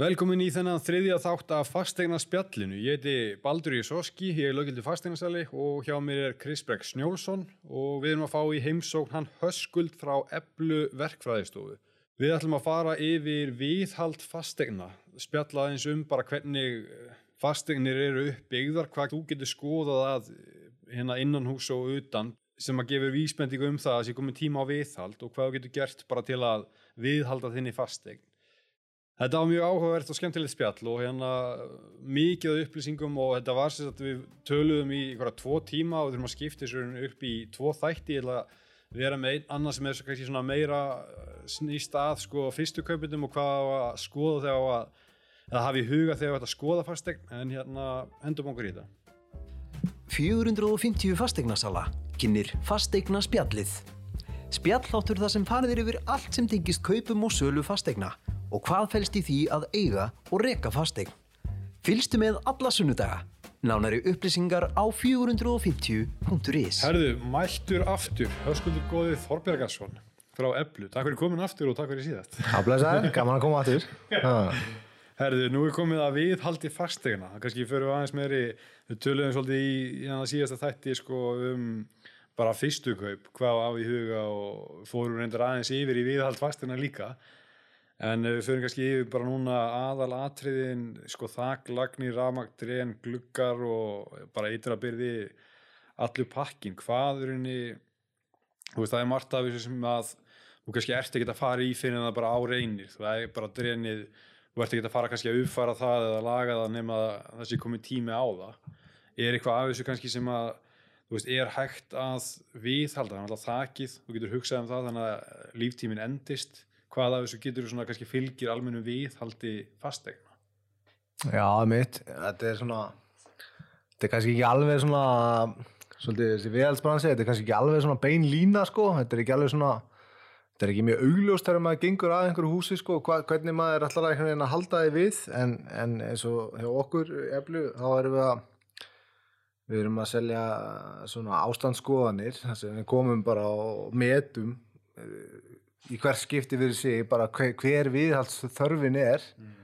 Velkomin í þennan þriðja þátt af fastegna spjallinu. Ég heiti Baldur Jósoski, ég er lögildi fastegnasali og hjá mér er Krisberg Snjólfsson og við erum að fá í heimsókn hann höskuld frá Eblu verkfræðistofu. Við ætlum að fara yfir viðhald fastegna, spjalla eins um bara hvernig fastegnir eru uppbyggðar, hvað þú getur skoðað að hérna innan hús og utan sem að gefur vísbendingu um það að það sé komið tíma á viðhald og hvað þú getur gert bara til að viðhalda þinni fastegn. Þetta var mjög áhugavert og skemmtilegt spjall og hérna mikið upplýsingum og þetta var sem sagt við töluðum í einhverja tvo tíma og við þurfum að skipta þessu upp í tvo þætti eða vera með einn annar sem er kannski svona meira snýst að sko fyrstu kaupindum og hvað að skoða þegar að eða hafa í huga þegar þetta skoða fastegn en hérna hendum okkur í þetta. 450 fastegnasala kynir fastegna spjallið. Spjalláttur þar sem farið yfir allt sem tengist kaupum og sölu fastegna og hvað fælst í því að eiga og reka fastegn. Fylgstu með alla sunnudaga. Nánari upplýsingar á 450.is. Herðu, mættur aftur, höskuldur góðið Þorbjörgarsson frá Eblu. Takk fyrir komin aftur og takk fyrir síðast. Aflæsaður, gaman að koma aftur. Herðu, nú er komið að viðhaldi fastegna. Kannski fyrir við aðeins meiri, við töluðum svolítið í, í síðasta þætti sko, um bara fyrstu kaup, hvað á í huga og fórum reyndar aðeins yfir í viðhald fastegna líka. En við fyrir kannski yfir bara núna aðal atriðin, sko þak, lagnir, ramagt, dren, gluggar og bara ytra byrði allur pakkin. Hvað er henni, þú veist það er margt af þessu sem að þú kannski ert ekki að fara í fyrir það bara á reynir. Það er bara drenið, þú ert ekki að fara kannski að uppfara það eða laga það nema að það sé komið tími á það. Er eitthvað af þessu kannski sem að, þú veist, er hægt að viðhalda, þannig að þakið, þú getur hugsað um það þannig að líftímin endist hvað af þessu getur þú svona kannski fylgir almennu viðhaldi fastegna? Já, mitt, þetta er svona þetta er kannski ekki alveg svona svolítið þessi viðhaldsbransi þetta er kannski ekki alveg svona bein lína sko. Þetta er ekki alveg svona þetta er ekki mjög augljóst þegar maður gengur að einhverju húsi sko hvernig maður er alltaf einhvern veginn að halda þið við. En, en eins og hjá okkur eflu, þá erum við að við erum að selja svona ástandsskoðanir þess að við komum bara og metum í hver skipti fyrir sig bara hver, hver viðhalds þörfin er. Mm.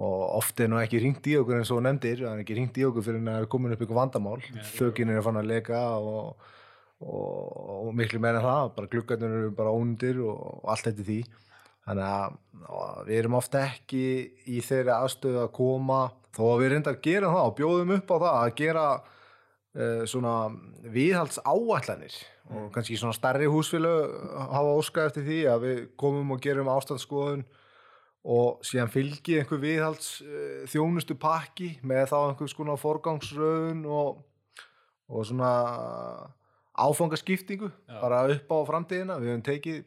og oft er nú ekki ringt í okkur eins og nefndir það er ekki ringt í okkur fyrir að það er komin upp ykkur vandamál. Ja, þökin er fann að leka og, og, og miklu meira það bara gluggarnir eru bara ónundir og, og allt þetta því. Þannig að við erum ofta ekki í þeirri aðstöðu að koma þó að við reyndar að gera það og bjóðum upp á það að gera uh, svona viðhalds áallanir og kannski svona starri húsfélög hafa óskað eftir því að við komum og gerum ástæðskoðun og síðan fylgi einhver viðhalds uh, þjónustu pakki með þá einhvers konar forgangsröðun og, og svona áfangaskiptingu Já. bara upp á framtíðina við höfum tekið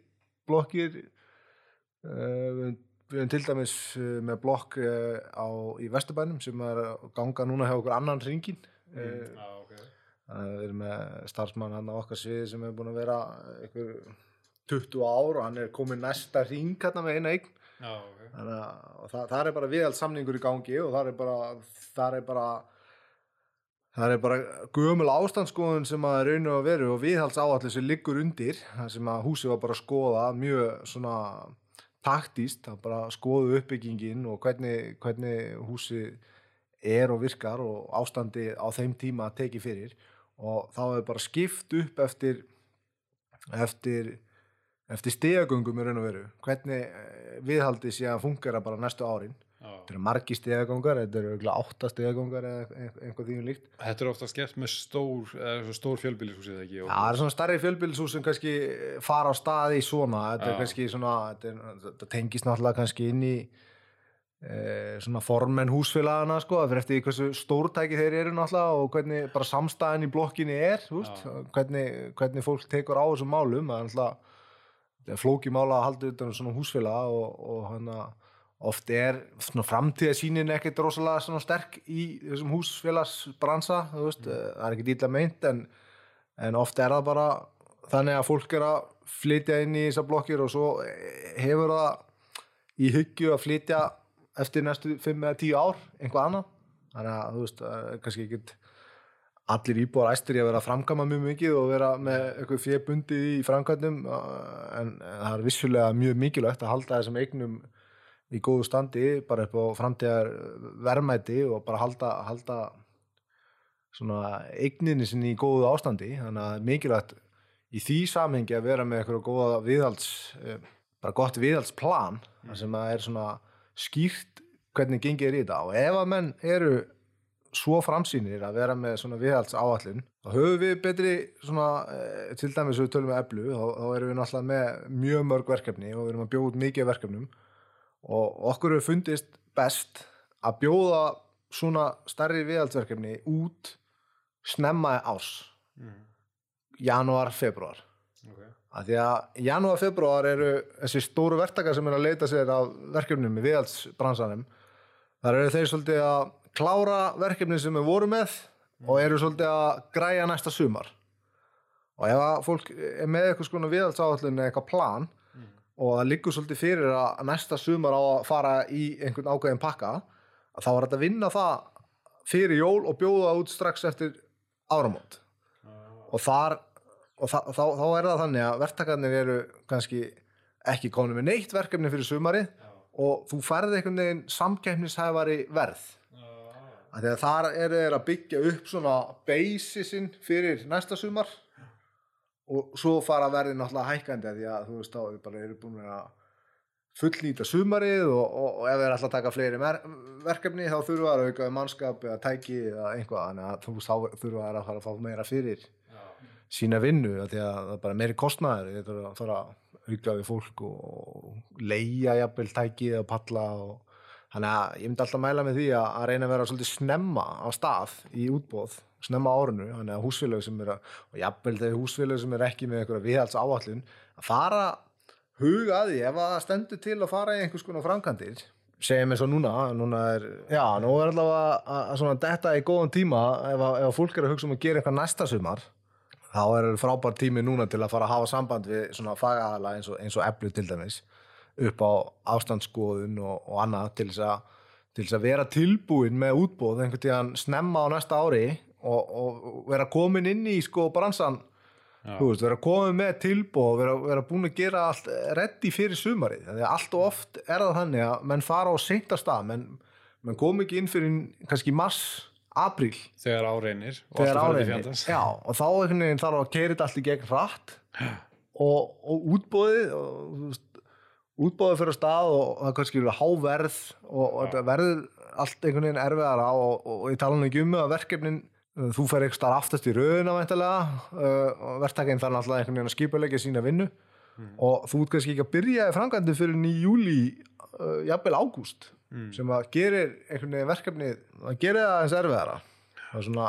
blokkir uh, við, við höfum til dæmis uh, með blokk á, í Vesturbænum sem er ganga núna hjá okkur annan ringin mm. Ah, okay. Við erum með starfsmann hann á okkar sviði sem hefur búin að vera einhver 20 ár og hann er komið næsta ring hérna með eina eign. Já, okay. Þannig að það, það er bara viðhald samningur í gangi og það er bara, það er bara, það er bara gömul ástandskoðun sem að rauninu að veru og viðhalds áallir sem liggur undir, það sem að húsi var bara að skoða mjög svona taktíst, það bara skoðu uppbyggingin og hvernig, hvernig húsi er og virkar og ástandi á þeim tíma að teki fyrir og þá hefur bara skipt upp eftir eftir eftir stegagöngum í raun og veru. Hvernig eh, viðhaldi sé að fungera bara næstu árin. Þetta eru margi stegagöngar, þetta eru átta stegagöngar eða einhvað því um líkt. Þetta eru ofta skemmt með stór, stór fjölbílishús eða ekki? Já, það er svona starri fjölbílishús sem kannski fara á staði svona. Þetta er kannski svona, þetta, er, þetta tengist náttúrulega kannski inn í svona formenn húsfélagana sko, það fyrir eftir hversu stórtæki þeir eru náttúrulega og hvernig bara samstæðin í blokkinni er hvernig, hvernig fólk tekur á þessum málum er flóki mála að halda utan um svona húsfélag og, og hana, oft er framtíðasínin ekkert rosalega sterk í þessum húsfélagsbransa mm. það er ekkert íla meint en, en oft er það bara þannig að fólk er að flytja inn í þessar blokkir og svo hefur það í hyggju að flytja eftir næstu 5 eða 10 ár einhvað annað. Þannig að þú veist, kannski ekkert allir íbúar æstur í að vera að framkama mjög mikið og vera með eitthvað fjöbundi í framkvæmdum en það er vissulega mjög mikilvægt að halda þessum eignum í góðu standi bara upp á framtíðar verðmæti og bara halda, halda svona eigninni sinni í góðu ástandi. Þannig að mikilvægt í því samhengi að vera með eitthvað góða viðhalds eh, bara gott viðhaldsplan mm. sem að er svona skýrt hvernig gengið er í þetta og ef að menn eru svo framsýnir að vera með svona viðhalds áallin þá höfum við betri svona eh, til dæmis við tölum við eblu þá, þá erum við náttúrulega með mjög mörg verkefni og við erum að bjóða út mikið verkefnum og okkur hefur fundist best að bjóða svona starri viðhaldsverkefni út snemma ás Mm. janúar, februar Okay. Að því að janúar, februar eru þessi stóru verktaka sem er að leita sér af verkefnum í viðhaldsbransanum. Þar eru þeir svolítið að klára verkefni sem við vorum með og eru svolítið að græja næsta sumar. Og ef að fólk er með eitthvað skona viðhaldsáallun eða eitthvað plan og það liggur svolítið fyrir að næsta sumar á að fara í einhvern ákveðin pakka þá er þetta að vinna það fyrir jól og bjóða út strax eftir áramót. Og þar og þa þá, þá er það þannig að verktakarnir eru kannski ekki komin með neitt verkefni fyrir sumarið og þú færði einhvern veginn samkeppnishæfari verð. Að þar eru þeir að byggja upp svona basisinn fyrir næsta sumar og svo fara verðin hækkandi að því að þú veist þá við bara eru búin að fullnýta sumarið og, og, og ef þeir að taka fleiri verkefni þá þurfa þeir að auka við mannskap eða tæki eða einhvað þannig að þú veist þá þurfa þeir að fara að fá meira fyrir sína vinnu því að það er bara meiri kostnaður. Þeir þurfa að fara að auka við fólk og leia jafnvel tæki eða palla og þannig að ég myndi alltaf mæla með því að, að reyna að vera svolítið snemma á stað í útbóð snemma árinu, þannig að húsfélög sem er að, og jafnvel þegar húsfélög sem er ekki með einhverja viðhalds áallun að fara huga að því ef að stendur til að fara í einhvers konar framkantir segjum eins og núna, núna er, já, nú er allavega að, að svona detta í góðan tíma ef ef fólk er að hugsa um að gera eitthvað næsta sumar þá er frábær tími núna til að fara að hafa samband við svona fagaðala eins og, eins og eblu til dæmis upp á ástandsskoðun og, og annað til þess, að, til þess að vera tilbúin með útbóð einhvern tíðan snemma á næsta ári og, og vera komin inn í sko bransan. Þú veist, vera komin með tilbóð og vera, vera búin að gera allt reddi fyrir sumarið, þannig að allt og oft er það þannig að menn fara á seinta stað menn, menn kom ekki inn fyrir kannski mars, apríl. Þegar áreinir og þegar fjandans. já, og þá einhvern veginn þarf að keira þetta allt í gegn hratt. Og, og útbóðið útbóðið fyrir að stað og það kannski verið háverð og, og þetta verður allt einhvern veginn erfiðara og, og, og ég tala nú ekki um að verkefnin uh, þú fer ekki starf aftast í væntalega uh, og verktakinn þarf náttúrulega einhvern veginn að skipulegja sína vinnu. Og þú ert kannski ekki að byrja í framkvæmdu fyrir ný júli uh, jafnvel ágúst sem að gerir einhvern veginn verkefni að gerir það eins erfiðara. Það er svona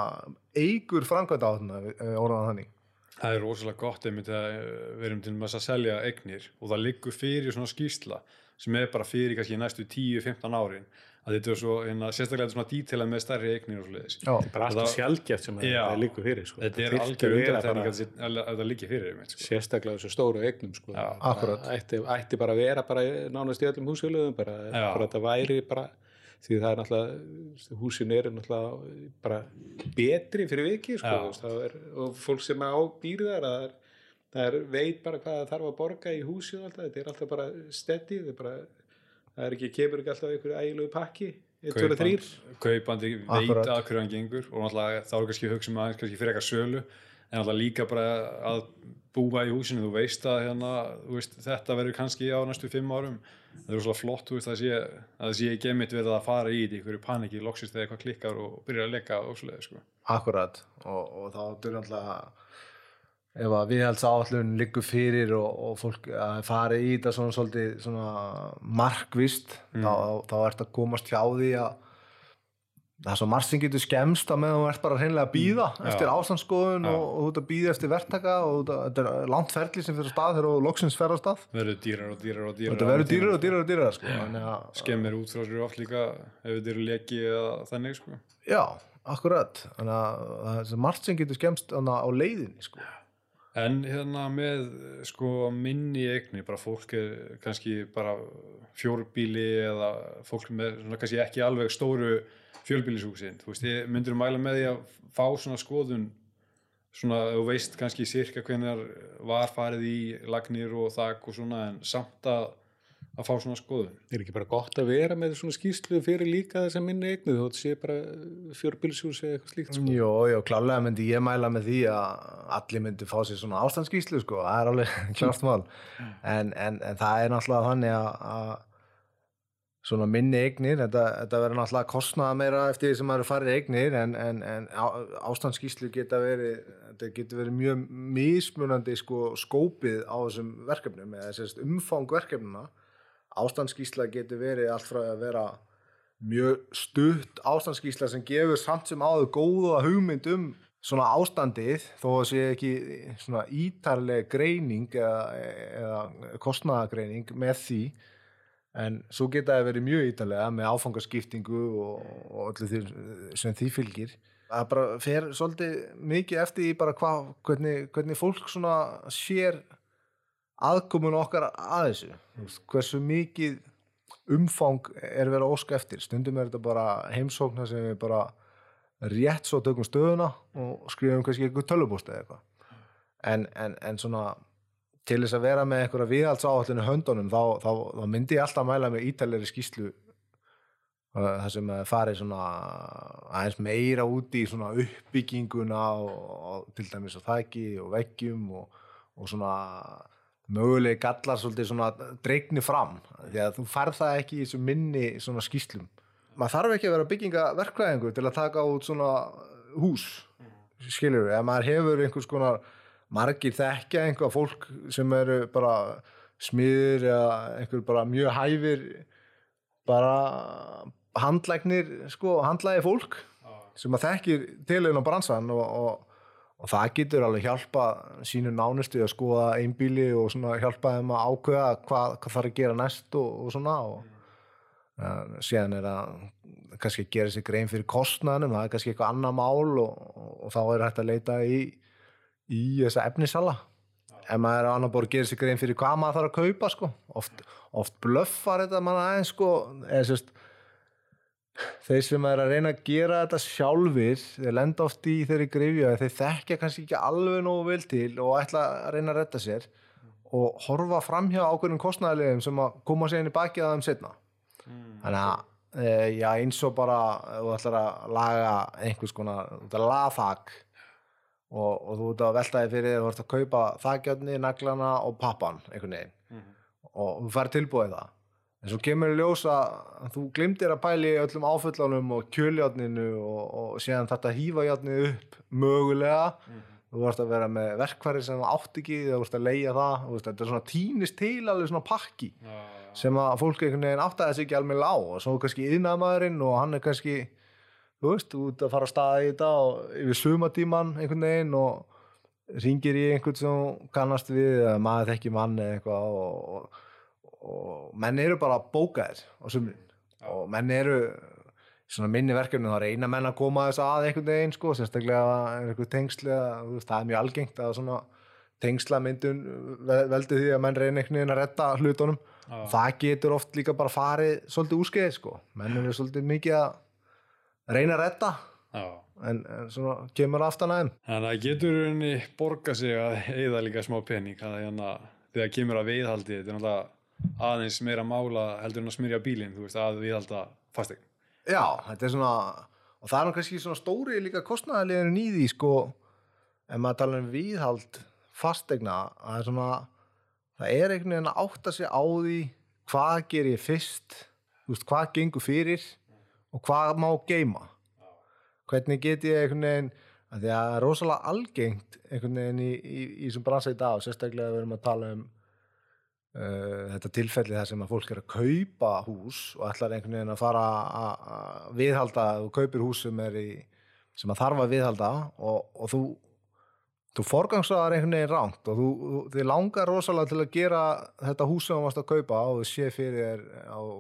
eigur framkvæmda á þarna orðan þannig. Það er rosalega gott einmitt að eh, við erum til að selja eignir og það liggur fyrir svona skýrsla sem er bara fyrir kannski næstu 10-15 árin að þetta er svo, hérna, sérstaklega þetta er svona dítilað með stærri eignir og svoleiðis. Já, bara allt Það- og sjálfgeft sem það líkur fyrir sko. Þetta er algjör það bara- að þetta- að þetta liggi fyrir sko. sérstaklega þessu stóru eignum sko. Það ætti, ætti bara að vera bara nánast í öllum húsfélögum bara, bara þetta væri bara því það er náttúrulega húsin eru náttúrulega bara betri fyrir viki sko, það er, og fólk sem á býr þar það er, það er veit bara hvað það þarf að borga í húsi og alltaf, þetta er alltaf bara steady, það er bara það er ekki, kemur ekki alltaf einhverju ægilegu pakki? 1, 2, 3 Kaupandi- veit að hverju hann gengur og náttúrulega þá er kannski að hugsa um aðeins kannski fyrir eitthvað sölu en náttúrulega líka bara að búa í húsinu, þú veist að hérna, þú veist, þetta verður kannski á næstu fimm árum. Það er svona flott, þú veist, að sé að það sé ekki einmitt verið að fara í einhverju paniki loksist þegar eitthvað klikkar og byrjar að leka og svoleiði, sko. Akkurat. Og, og þá er náttúrulega ef að viðhalds áallun liggur fyrir og, og fólk að fari í þetta svona svolítið svona markvist þá, þá ert að komast hjá því að það er svo margt sem getur skemst að meðan þú ert bara hreinlega að býða eftir ástandskoðun og, og þú ert að býða eftir verktaka og að- þetta er langt ferli sem fyrir stað þegar þú loksins fer á stað. Verður dýrar og dýrar og dýrar þetta verður dýrar og dýrar og dýrar sko. Að, skemmir út frá sér oft líka ef þetta eru leki eða þannig, sko. já, akkurat. Að það er svo margt sem getur skemst á leiðinni sko. En hérna með sko minni eigni, bara fólk er kannski bara fjórbíli eða fólk með svona kannski ekki alveg stóru fjölbílishúsin, þú veist, ég myndir mæla með því að fá svona skoðun svona, þú veist kannski sirka hvenar var farið í lagnir og þak og svona en samt að að fá svona skoðun. Er ekki bara gott að vera með svona skýrslu fyrir líka þess að minni eignu þótt sé bara fjörbilsjús eða eitthvað slíkt sko. Jó, jó, klálega myndi ég mæla með því að allir myndi fá sér svona ástandskíslu sko, það er alveg klart mál. En, en, en það er náttúrulega þannig að, að svona minni eignir, þetta, þetta verður náttúrulega kostnaða meira eftir því sem maður er farið eignir en, en, en á- ástandskíslu geta verið þetta getur verið mjög mismunandi sko skópið á þessum verkefnum eða sérst umfang verkefnuna ástandskísla getur verið allt frá að vera mjög stutt ástandskísla sem gefur samt sem áður góða hugmynd um svona ástandið þó að sé ekki svona ítarleg greining eða, eða kostnaðagreining með því. En svo geta það verið mjög ítarlega með áfangaskiptingu og, og öllu því sem því fylgir. Það bara fer svolítið mikið eftir í bara hva, hvernig, hvernig fólk svona sér aðkomun okkar að þessu. Veist, hversu mikið umfang er verið að óska eftir. Stundum er þetta bara heimsóknar sem við bara rétt svo tökum stöðuna og skrifum kannski eitthvað tölvupúst eða eitthvað. En, en, en svona til þess að vera með einhverja viðhaldsáallinu höndunum þá, þá, þá myndi ég alltaf mæla með ítalegri skýslu uh, það sem að fari svona aðeins meira út í svona uppbygginguna og, og til dæmis á þæki og veggjum og, og svona mögulegi gallar svolítið svona dreigni fram því að þú færð það ekki í þessu minni svona skýslum maður þarf ekki að vera byggingaverkvæðingu til að taka út svona hús skilur við, ef maður hefur einhvers konar margir þekkja einhver fólk sem eru bara smiður eða einhver bara mjög hæfir bara handlæknir sko, handlægi fólk sem að þekkir tilögin á bransan og, og, og það getur alveg hjálpa sínu nánustu að skoða einbíli og hjálpa þeim að ákveða hvað, hvað þarf að gera næst og, og svona og uh, síðan er að kannski gera sér grein fyrir kostnaðanum, það er kannski eitthvað annað mál og, og þá er hægt að leita í, í þessa efnisala ef maður er á annar borð að gera sér grein fyrir hvað maður þarf að kaupa sko. oft, oft blöffar þetta mann aðeins sko, eða sérst þeir sem er að reyna að gera þetta sjálfir þeir lenda oft í þeirri grifju að þeir þekkja kannski ekki alveg nógu vel til og ætla að reyna að retta sér og horfa framhjá ákveðnum kostnæðilegum sem að koma sér inn í bakið að þeim setna þannig að e, já, eins og bara þú ætlar að laga einhvers konar þak og, og þú ert að velta þig fyrir þú ert að kaupa þakjarni, naglana og pappan einhvern veginn. Og þú fær tilbúið það en svo kemur í ljós að þú glimtir að pæli öllum áföllunum og kjöljarninu og, og síðan þetta hýfa járnið upp mögulega. Þú vart að vera með verkfæri sem átt ekki þú vart að leia það þú veist, þetta er svona tínist til alveg svona pakki sem að fólk einhvern veginn átt að þessi ekki alveg á. Og svo kannski yðnaðmaðurinn og hann er kannski þú veist, út að fara að staða í þetta og yfir sumatíman einhvern veginn og ringir í einhvern sem kannast við maður þekki mann eða eitthvað og, og, menn eru bara bókaðir á sumrin. Og menn eru svona minni verkefni þá reyna menn að koma þess að einhvern veginn sko, sérstaklega ef það er einhver tengsli það er mjög algengt að svona tengslamyndun vel- veldur því að menn reyna einhvern veginn að redda hlutunum. Og það getur oft líka bara farið svolítið úskeið sko, menn eru svolítið mikið að reyna að Já. en, en svona kemur aftan að þeim. Þannig að getur henni borga sig að eigða líka smá pening að hérna, þegar kemur að viðhaldi þetta er náttúrulega aðeins meira mála heldur en að smyrja bílinn, þú veist, að viðhalda fastegn. Já, þetta er svona og það er nú kannski svona stóri líka kostnæðarlegin í því sko ef maður tala um viðhald fastegna það er svona það er einhvern veginn að átta sig á því hvað ger ég fyrst þú veist, hvað gengur fyrir og hvað má geima hvernig get ég einhvern veginn að því að það er rosalega algengt einhvern veginn í, þessum dag og sérstaklega við erum að tala um uh, þetta tilfelli þar sem að fólk er að kaupa hús og ætlar einhvern veginn að fara að viðhalda þú kaupir hús sem er í sem að þarf að viðhalda og, og þú þú forgangsraðar einhvern veginn ránt og þú, þú, þið langar rosalega til að gera þetta hús sem þú varst að kaupa og þú sé fyrir þér og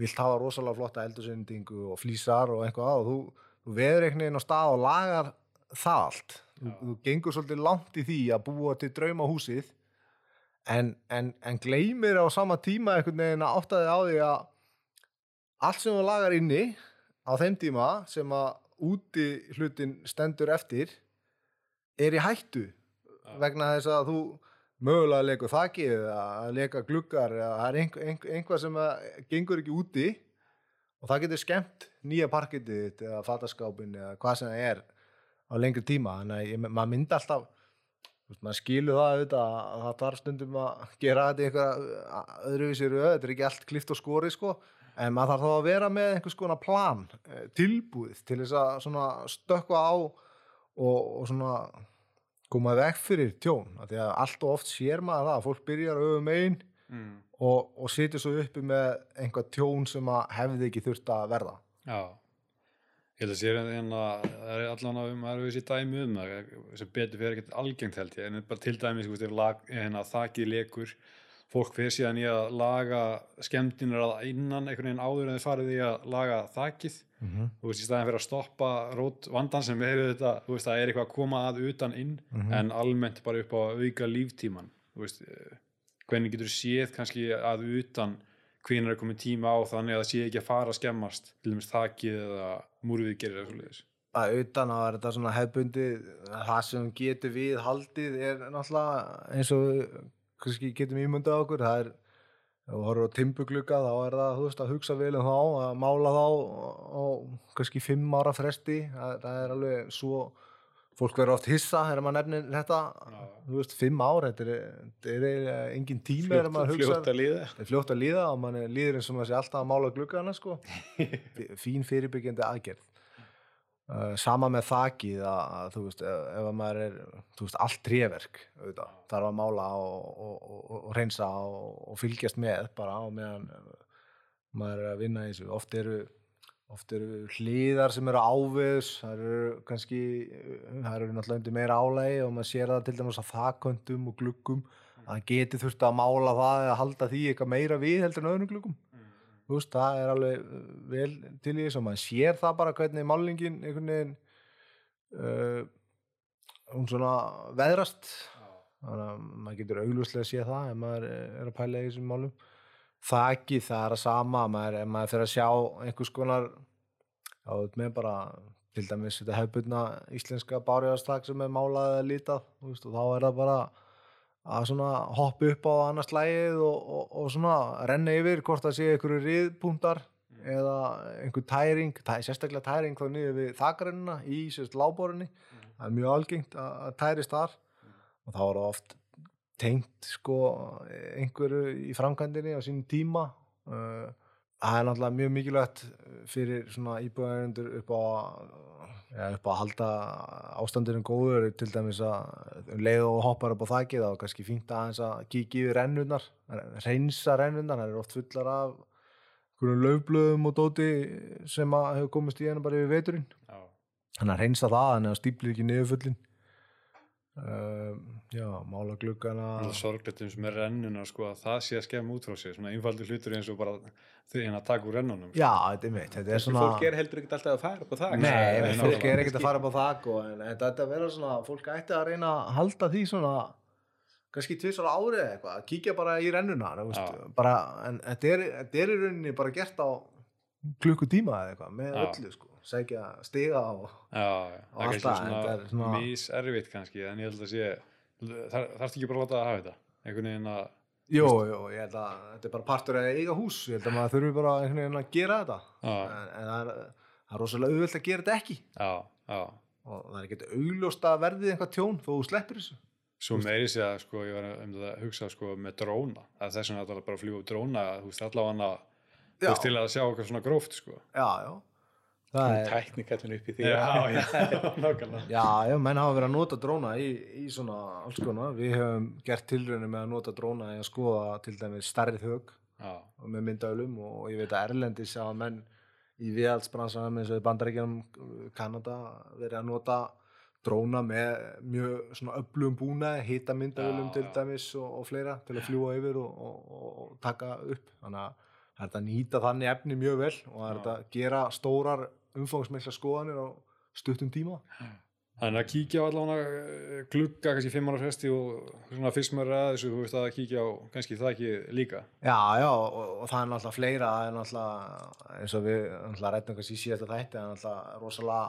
vilt hafa rosalega flotta eldursendingu og flýsar og eitthvað og þú, þú veður einhvern veginn á stað og lagar það allt. Þú, gengur svolítið langt í því að búa til drauma húsið en, en, en gleymir á sama tíma einhvern veginn að átta þig á því að allt sem þú lagar inni á þeim tíma sem að úti hlutin stendur eftir er í hættu vegna þess að þú mögulega að leika þaki eða leika gluggar eða það er einhver, einhver, einhvað sem gengur ekki úti og það getur skemmt nýja parkitið eða fataskápin eða hvað sem það er á lengri tíma. Þannig að maður myndi alltaf veist, maður skilur það auðvitað að það þarf stundum að gera þetta í einhverja öðruvísi röð, þetta er ekki allt klift og skori sko, en maður þarf þá að vera með einhvers konar plan, eh, tilbúið til þess að svona stökkva á og, og svona koma vekk fyrir tjón, af því að allt og oft sér maður það, að fólk byrjar öfum einn mm. og, og situr svo uppi með einhvað tjón sem að hefði ekki þurft að verða. Já, ég held að sér en að það er allan að um, það eru þessi dæmi um það sem betur fyrir ekkert algengt held ég, en bara til dæmis þú veist, ef lag, hérna, þakið lekur fólk fyrir síðan í að laga skemmtinir að innan einhvern veginn áður en þið farið í að laga þakið mm -hmm. þú veist, í staðin fyrir að stoppa rót vandan sem er þetta, þú veist, það er eitthvað að koma að utan inn, Mhm. en almennt bara upp á að auka líftíman þú veist, eh, hvernig getur séð kannski að utan hvenær er komið tíma á þannig að það sé ekki að fara að skemmast til dæmis þakið eða múrviðgerir eða svoleiðis? Að utan að þetta svona hefbundi það sem getur við haldið er náttúrulega eins og við kannski getum ímyndað okkur það er, ef þú horfður á timbuglugga þá er það, þú veist, að hugsa vel um þá að mála þá á kannski fimm ára fresti það, það er alveg svo fólk verður oft hissa þegar maður nefnir þetta þú veist, fimm ár, þetta er, þetta er engin tími þegar maður hugsa fljótt að líða Það er fljótt að líða og mann líður eins og maður sé alltaf að mála gluggana sko. Fí- Fín fyrirbyggjandi aðgerð. Uh, sama með þakið að, þú veist, ef, ef að maður er, þú veist, allt auðvitað, þarf að mála og, og, og, og reynsa og, og fylgjast með bara á meðan uh, maður er að vinna í þessu. Oft eru, oft eru hlýðar sem eru áviðs, það eru kannski, uh, það eru náttúrulega undir meira álægi og maður sér það til dæmis að þakköntum og gluggum að það geti þurft að mála það eða halda því eitthvað meira við heldur en öðrum gluggum. Þú veist, það er alveg uh, vel til í þess og maður sér það bara hvernig málningin einhvern veginn uh, hún svona veðrast. Þannig að maður getur auglúslega að sé það ef maður er að pæla í þessum málum þakki það er að sama maður, maður fyrir að sjá einhvers konar á með bara til dæmis þetta hefbundna íslenska bárjáðastak sem er málað eða litað þú veist, og þá er það bara að svona hoppa upp á annars slægið og, og, og svona renna yfir hvort það sé einhverju riðpuntar eða einhver tæring, tæ, sérstaklega tæring þá niður við þakarennina í sérst láborunni það er mjög algengt að, tærist þar og þá er það oft tengt sko einhverju í framkvæmdinni á sínum tíma. Uh, það er náttúrulega mjög mikilvægt fyrir svona íbúðarendur upp á ja, upp á að halda ástandurinn góður til dæmis að um leið og hoppar upp á þakið þá er kannski fínt aðeins að kíkja yfir rennunar reynsa rennunar, það er oft fullar af einhverjum laufblöðum og dóti sem að hefur komist í henni bara yfir veturinn. Já. þannig að reynsa það, þannig að stíplir ekki niður fullin um, já, mála gluggana. Er sorglegt eins með rennuna sko að það sé að skemma út frá sér svona einfaldur hlutur eins og bara því að taka úr rennunum já, þetta er mitt, þetta er svona fólk er heldur ekkert alltaf að fara upp á það Nei, nei, nei, fólk er ekkert að fara upp á þak og, en, en þetta vera svona, fólk ætti að reyna að halda því svona kannski tvisar árið eða eitthvað, að kíkja bara í rennuna veist, bara, en þetta er, þetta er í rauninni bara gert á klukkutíma eða eitthvað, með Já. öllu sko, segja stiga og Já, já, Og það er svona, þetta er miservitt kannski en ég held að sé þar, þarfst ekki bara að láta það hafa þetta? Einhvern veginn að Jú, jú, ég held að þetta er bara partur að eiga hús, ég held að maður þurfi bara einhvern veginn að gera þetta. Já. en, en það, er, það er rosalega auðvöld að gera þetta ekki. Já, já, og það er ekkert augljóst að verði einhvað tjón þó þú sleppir þessu. Svo meiri sé að sko ég var um þetta að hugsa sko með dróna. Að þess vegna að bara að fljúa dróna þú veist allavega veist til að sjá okkar svona gróft sko. Já, já Það er, tæknikallin upp í því. Já, já, nákvæmlega. Já, já, menn hafa verið að nota dróna í, í svona alls konar. Við höfum gert tilraunir með að nota dróna í að skoða til dæmis stærrið hög já, og með myndavlum og ég veit að Erlendis sjá menn í viðhaldsbransanum eins og í bandaríkjanum Kanada verið að nota dróna með mjög svona öflugum búnaði, hita myndavlum Já, til dæmis og, og fleira til að fljúa yfir og, og, og, og taka upp. Þannig að það er að nýta þannig efni mjög vel og það er að gera stórar umfangsmikla skoðanir á stuttum tíma. Þannig að kíkja á allavega eh, glugga kannski fimm ára fresti og svona fyrst er að þessu, þú veist að kíkja á kannski það ekki líka. Já, já, og, og það er náttúrulega fleira, það er náttúrulega, eins og við náttúrulega rættum kannski í síðasta þætti, það er náttúrulega rosalega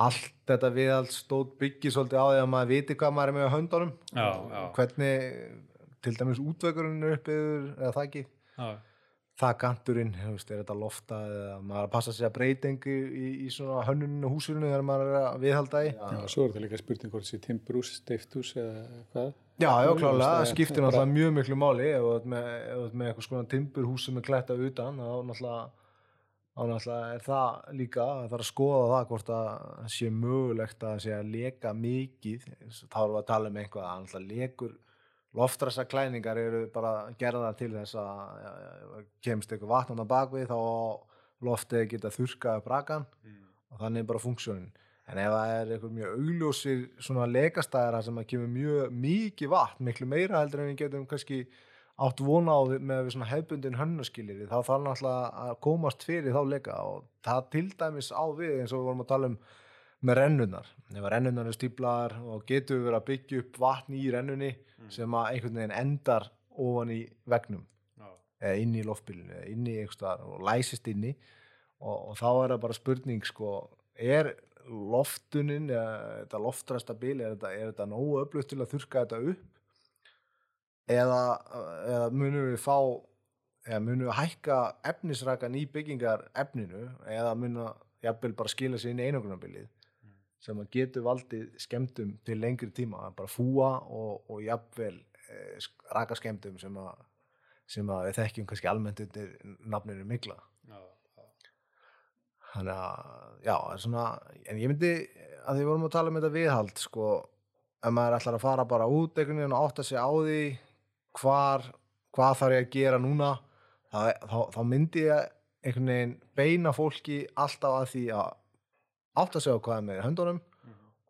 allt þetta viðhald stóð byggir svolítið á því að maður viti hvað maður er með á höndunum Já, já. hvernig til dæmis útvegurinn er uppiður eða það ekki Já, það kanturinn, þú veist, er þetta lofta eða maður að passa sig að breytingu í, í svona hönnuninu húsinu þegar maður er að viðhalda í. Já, svo er það líka spurning hvort þessi timbrús, steiftús eða hvað. Já, já, klálega, það skiptir náttúrulega mjög miklu máli. Ef þú ert með, með eitthvað svona timburhús sem er klætt af utan þá náttúrulega, náttúrulega er það líka, það er að skoða það hvort að sé mögulegt að sé að leka mikið, þá erum við að tala um eitthvað að náttúrulega lekur loftrasa klæningar eru bara gerðar til þess að ja, ja, kemst eitthvað vatnan á bakvið þá loftið geta þurrkað upp rakan og þannig er bara funksjónin. En ef það er eitthvað mjög augljósir svona lekastæðara sem að kemur mjög mikið vatn, miklu meira heldur en við getum kannski átt vona á við- með við svona hefbundin hönnaskilir þá þarf náttúrulega að komast fyrir þá leka og það til dæmis á við eins og við vorum að tala um með rennunar ef rennunar er stíplar og getur verið að byggja upp vatn í rennunni sem að einhvern veginn endar ofan í vegnum já. eða inn í loftbílinu eða inn í einhverstaðar og læsist inni. Og, og þá er það bara spurning sko, er loftunin eða þetta loftrasta bíl er þetta, er þetta nógu öflugt til að þurrka þetta upp? Eða, eða munum við fá eða munum við hækka efnisrakan í byggingar efninu eða munum við bara skila sér inn í einangrunarbilið sem að getur valdið skemmtum til lengri tíma, bara fúa og, og jafnvel eh, raka skemmtum sem að, sem að við þekkjum kannski almennt undir nafninu mikla. Já, já. Þannig að, já, er svona, en ég myndi að því vorum að tala um þetta viðhald, sko, ef maður ætlar að fara bara út einhvern veginn og átta sig á því hvar, hvað þarf ég að gera núna, þá, þá, þá myndi ég einhvern veginn beina fólki alltaf að því að átta sig á hvað er með höndunum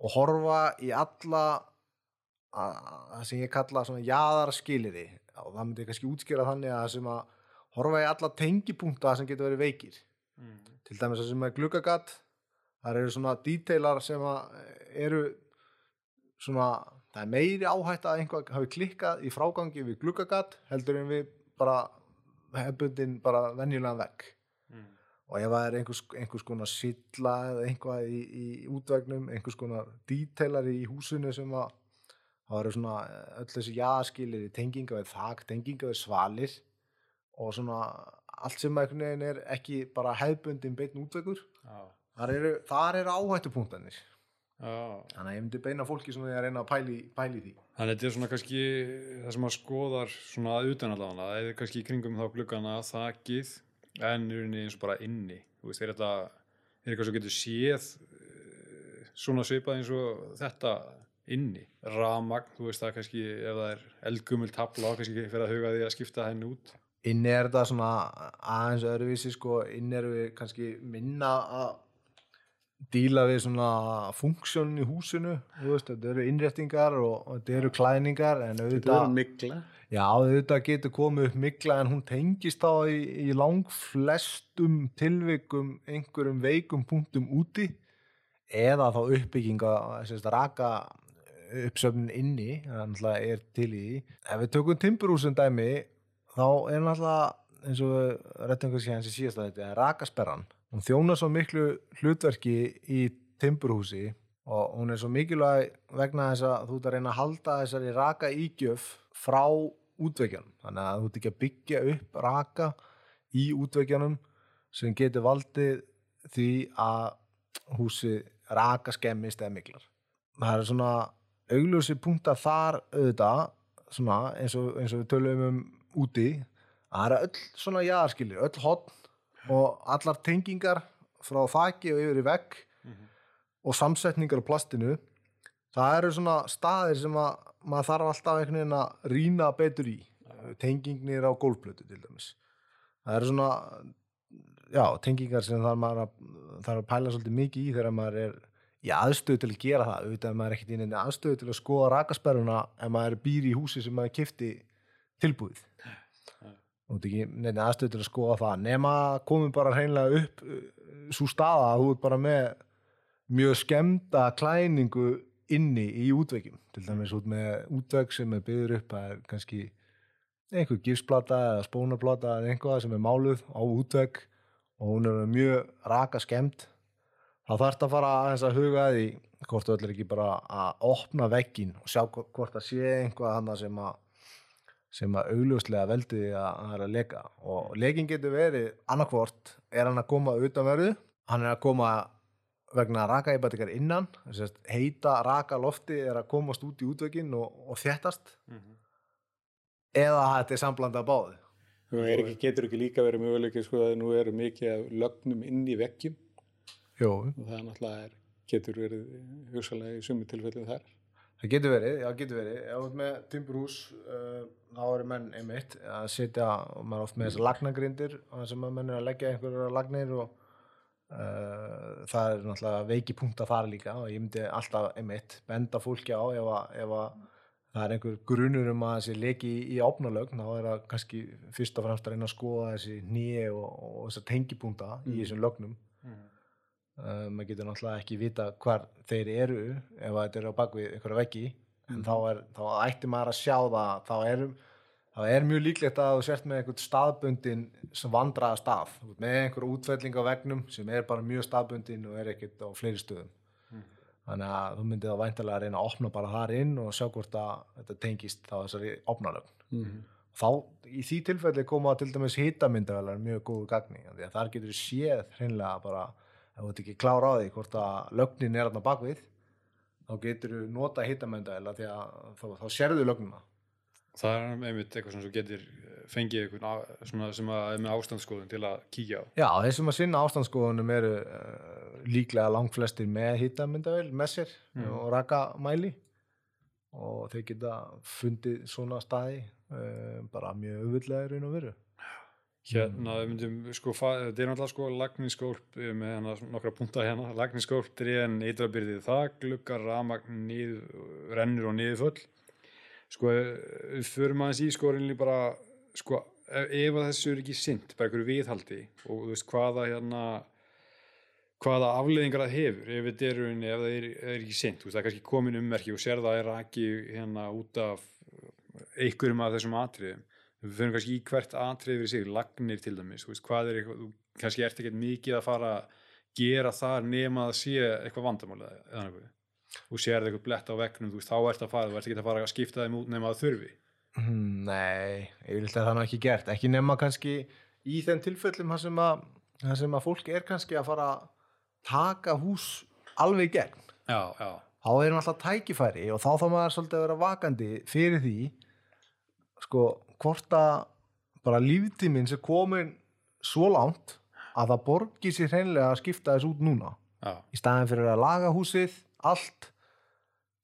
og horfa í alla að- það sem ég kalla svona jaðarskiliri og það myndi kannski útskýra þannig að sem að horfa í alla tengipunkta sem getur verið veikir. Til dæmis það sem er gluggagatt þar eru svona detailar sem að eru svona það er meiri áhætta að einhvað hafi klikkað í frágangi við gluggagatt heldur en við bara hefbundin bara venjulegan vegg og ef það er einhvers, einhvers konar silla eða einhvað í, í útvegnum einhvers konar detailar í húsinu sem að það eru svona eh, öll þessi jaðaskilir í tenginga við þak, tenginga við svalir og svona allt sem einhvern veginn er ekki bara hefbundin beinn útvegur. Þar eru, eru áhættupunktanir þannig að ég myndi beina fólki svona því að reyna að pæli, pæli því. Þannig að þetta er svona kannski það sem maður skoðar svona að utan allavega er kannski í kringum þá gluggana þakið en í rauninni eins og bara inni. Veist, er þetta er eitthvað sem getur séð eh, svona svipað eins og þetta inni. Ramagn, þú veist það kannski ef það er eldgumul tabla kannski fyrir að huga því að skipta henni út. Inni er þetta svona aðeins öðruvísi sko, inni erum við kannski minna að díla við svona funksjónin í húsinu veist, þetta eru innréttingar og, og þetta eru klæningar en Þetta auðvitað, er mikla. já, auðvitað getur komið upp mikla en hún tengist þá í, í lang flestum tilvikum einhverjum veikum punktum úti eða þá uppbygginga raka uppsöfnin inni er til í. Ef við tökum timburhúsin dæmi þá er náttúrulega eins og við rettum kannski hans í síðasta þetta er rakasperran hún þjónar svo miklu hlutverki í timburhúsi og hún er svo mikilvæg vegna þess að þú ert að reyna að halda þessari raka ígjöf frá útveikjanum þannig að þú ert ekki að byggja upp raka í útveikjanum sem getur valdið því að húsi raka skemmist eða miklar það er svona augljósi punktar þar auðvitað eins og, eins og við tölum um úti að það eru öll svona jaðarskilir, öll hotn og allar tengingar frá þaki og yfir í vegg og samsetningar á plastinu það eru svona staðir sem að maður þarf alltaf einhvern veginn að rýna betur í. Tengingnir á gólfplötu til dæmis. Það eru svona já, tengingar sem þarf maður að, þarf að pæla svolítið mikið í þegar maður er í aðstöðu til að gera það. Auðvitað maður er ekkert í aðstöðu til að skoða rakasperruna ef maður býr í húsi sem maður kifti tilbúið og þetta ekki nefnir aðstöðu til að skoða það. Nema komið bara hreinlega upp svo staða að þú ert bara með mjög skemmta klæningu inni í útveikjum til dæmis út með útveik sem er byggður upp að kannski einhver gifsplata eða spónaplata eða einhvað sem er máluð á útveik og hún er mjög raka skemmt. Þá þarf að fara aðeins að huga því hvort þú ætlir ekki bara að opna veggin og sjá hvo- hvort það sé einhvað hana sem að sem að augljóslega veldi að það er að leka. Og lekin getur verið annarkvort er hann að koma utanverðu hann er að koma vegna rakaýbatikar innan þess að heita raka lofti er að komast út í útveginn og, og þéttast. Eða þetta er samblanda báði Nú ekki, getur ekki líka verið möguleikið sko að nú eru mikið af lögnum inn í vekkjum og það náttúrulega er, getur verið hugsalega í sumi tilfellin þar. Það getur verið, já getur verið. Ef þú ert með timburhús, uh, þá eru menn einmitt að setja, og maður er oft með þessar lagnagrindir, og það sem að menn er að leggja einhverjar lagnir og uh, það er náttúrulega veiki punkt að fara líka og ég myndi alltaf einmitt benda fólki á ef að, ef að það er einhver grunur um að þessi leki í, í opnalögn, þá er það kannski fyrst og fremst að reyna að skoða þessi nýje og, og þessar tengipunta í þessum lögnum. Uh, maður getur náttúrulega ekki vita hvar þeir eru ef að þetta eru á bakvið einhverja veggi. En þá, er, þá ætti maður að sjá það þá er, þá er mjög líklegt að þú sért með einhvern staðbundin sem vandraða stað. Þú með einhverja útfelling á vegnum sem er bara mjög staðbundin og er ekkert á fleiri stöðum. Þannig að þú myndið þá væntalega að reyna að opna bara þar inn og sjá hvort að þetta tengist þá þessari opnalögn Mm þá í því tilfelli koma til dæmis hitamyndavelar mjög góðu gagni af að þar getur séð hreinlega bara ef þú ert ekki klára á því hvort að lögnin er þarna bakvið þá getur þú nota hitamyndavelar því að þá, þá sérðu lögnina. Það er einmitt eitthvað sem þú getur eh, fengið svona sem að er með ástandsskoðun til að kíkja á. Já, þeir sem að sinna ástandskoðunum eru uh, líklega langflestir með hitamyndavel með sér og raka mæli og þeir geta fundið svona staði uh, bara mjög auðvitlega í raun og veru Hérna, við myndum, sko, þetta er náttúrulega sko lagniskólp eh, með hérna nokkra punta hérna, lagniskólp, drén, eitrabyrðið það, gluggar, ramagn, rennur og niðurföll. Sko, eh, við förum aðeins í reynilega bara, sko, ef, ef að þessu er ekki sint, bara einhverju viðhaldi og þú veist hvaða hérna, hvaða afleðingar það hefur ef þetta er, rauninni- ef það er, er ekki sint, þú veist, það er kannski komin ummerki og sér það er ekki hérna út af einhverjum af þessum atriðum við fyrir kannski í hvert atrið fyrir sig lagnir til dæmis, veist, hvað er eitthvað þú kannski ert ekkert mikið að fara að gera þar nema að sé eitthvað vandamál eða eða eitthvað þú sér eitthvað blett á vegnum, veist, þá ert að fara þú ert ekki að fara að skipta þeim út nema að þurfi. Hmm, Nei, yfirleitt er það nú ekki gert. Ekki nema kannski í þeim tilfellum þar sem að, sem að fólk er kannski að fara að taka hús alveg gegn. Já, já, þá er hann alltaf tækifæri og þá þá maður svolítið að vera vakandi fyrir því sko, hvort að bara líftíminn sem komin svo langt að það borgi sér hreinlega að skipta þess út núna. Já, í staðin fyrir að laga húsið allt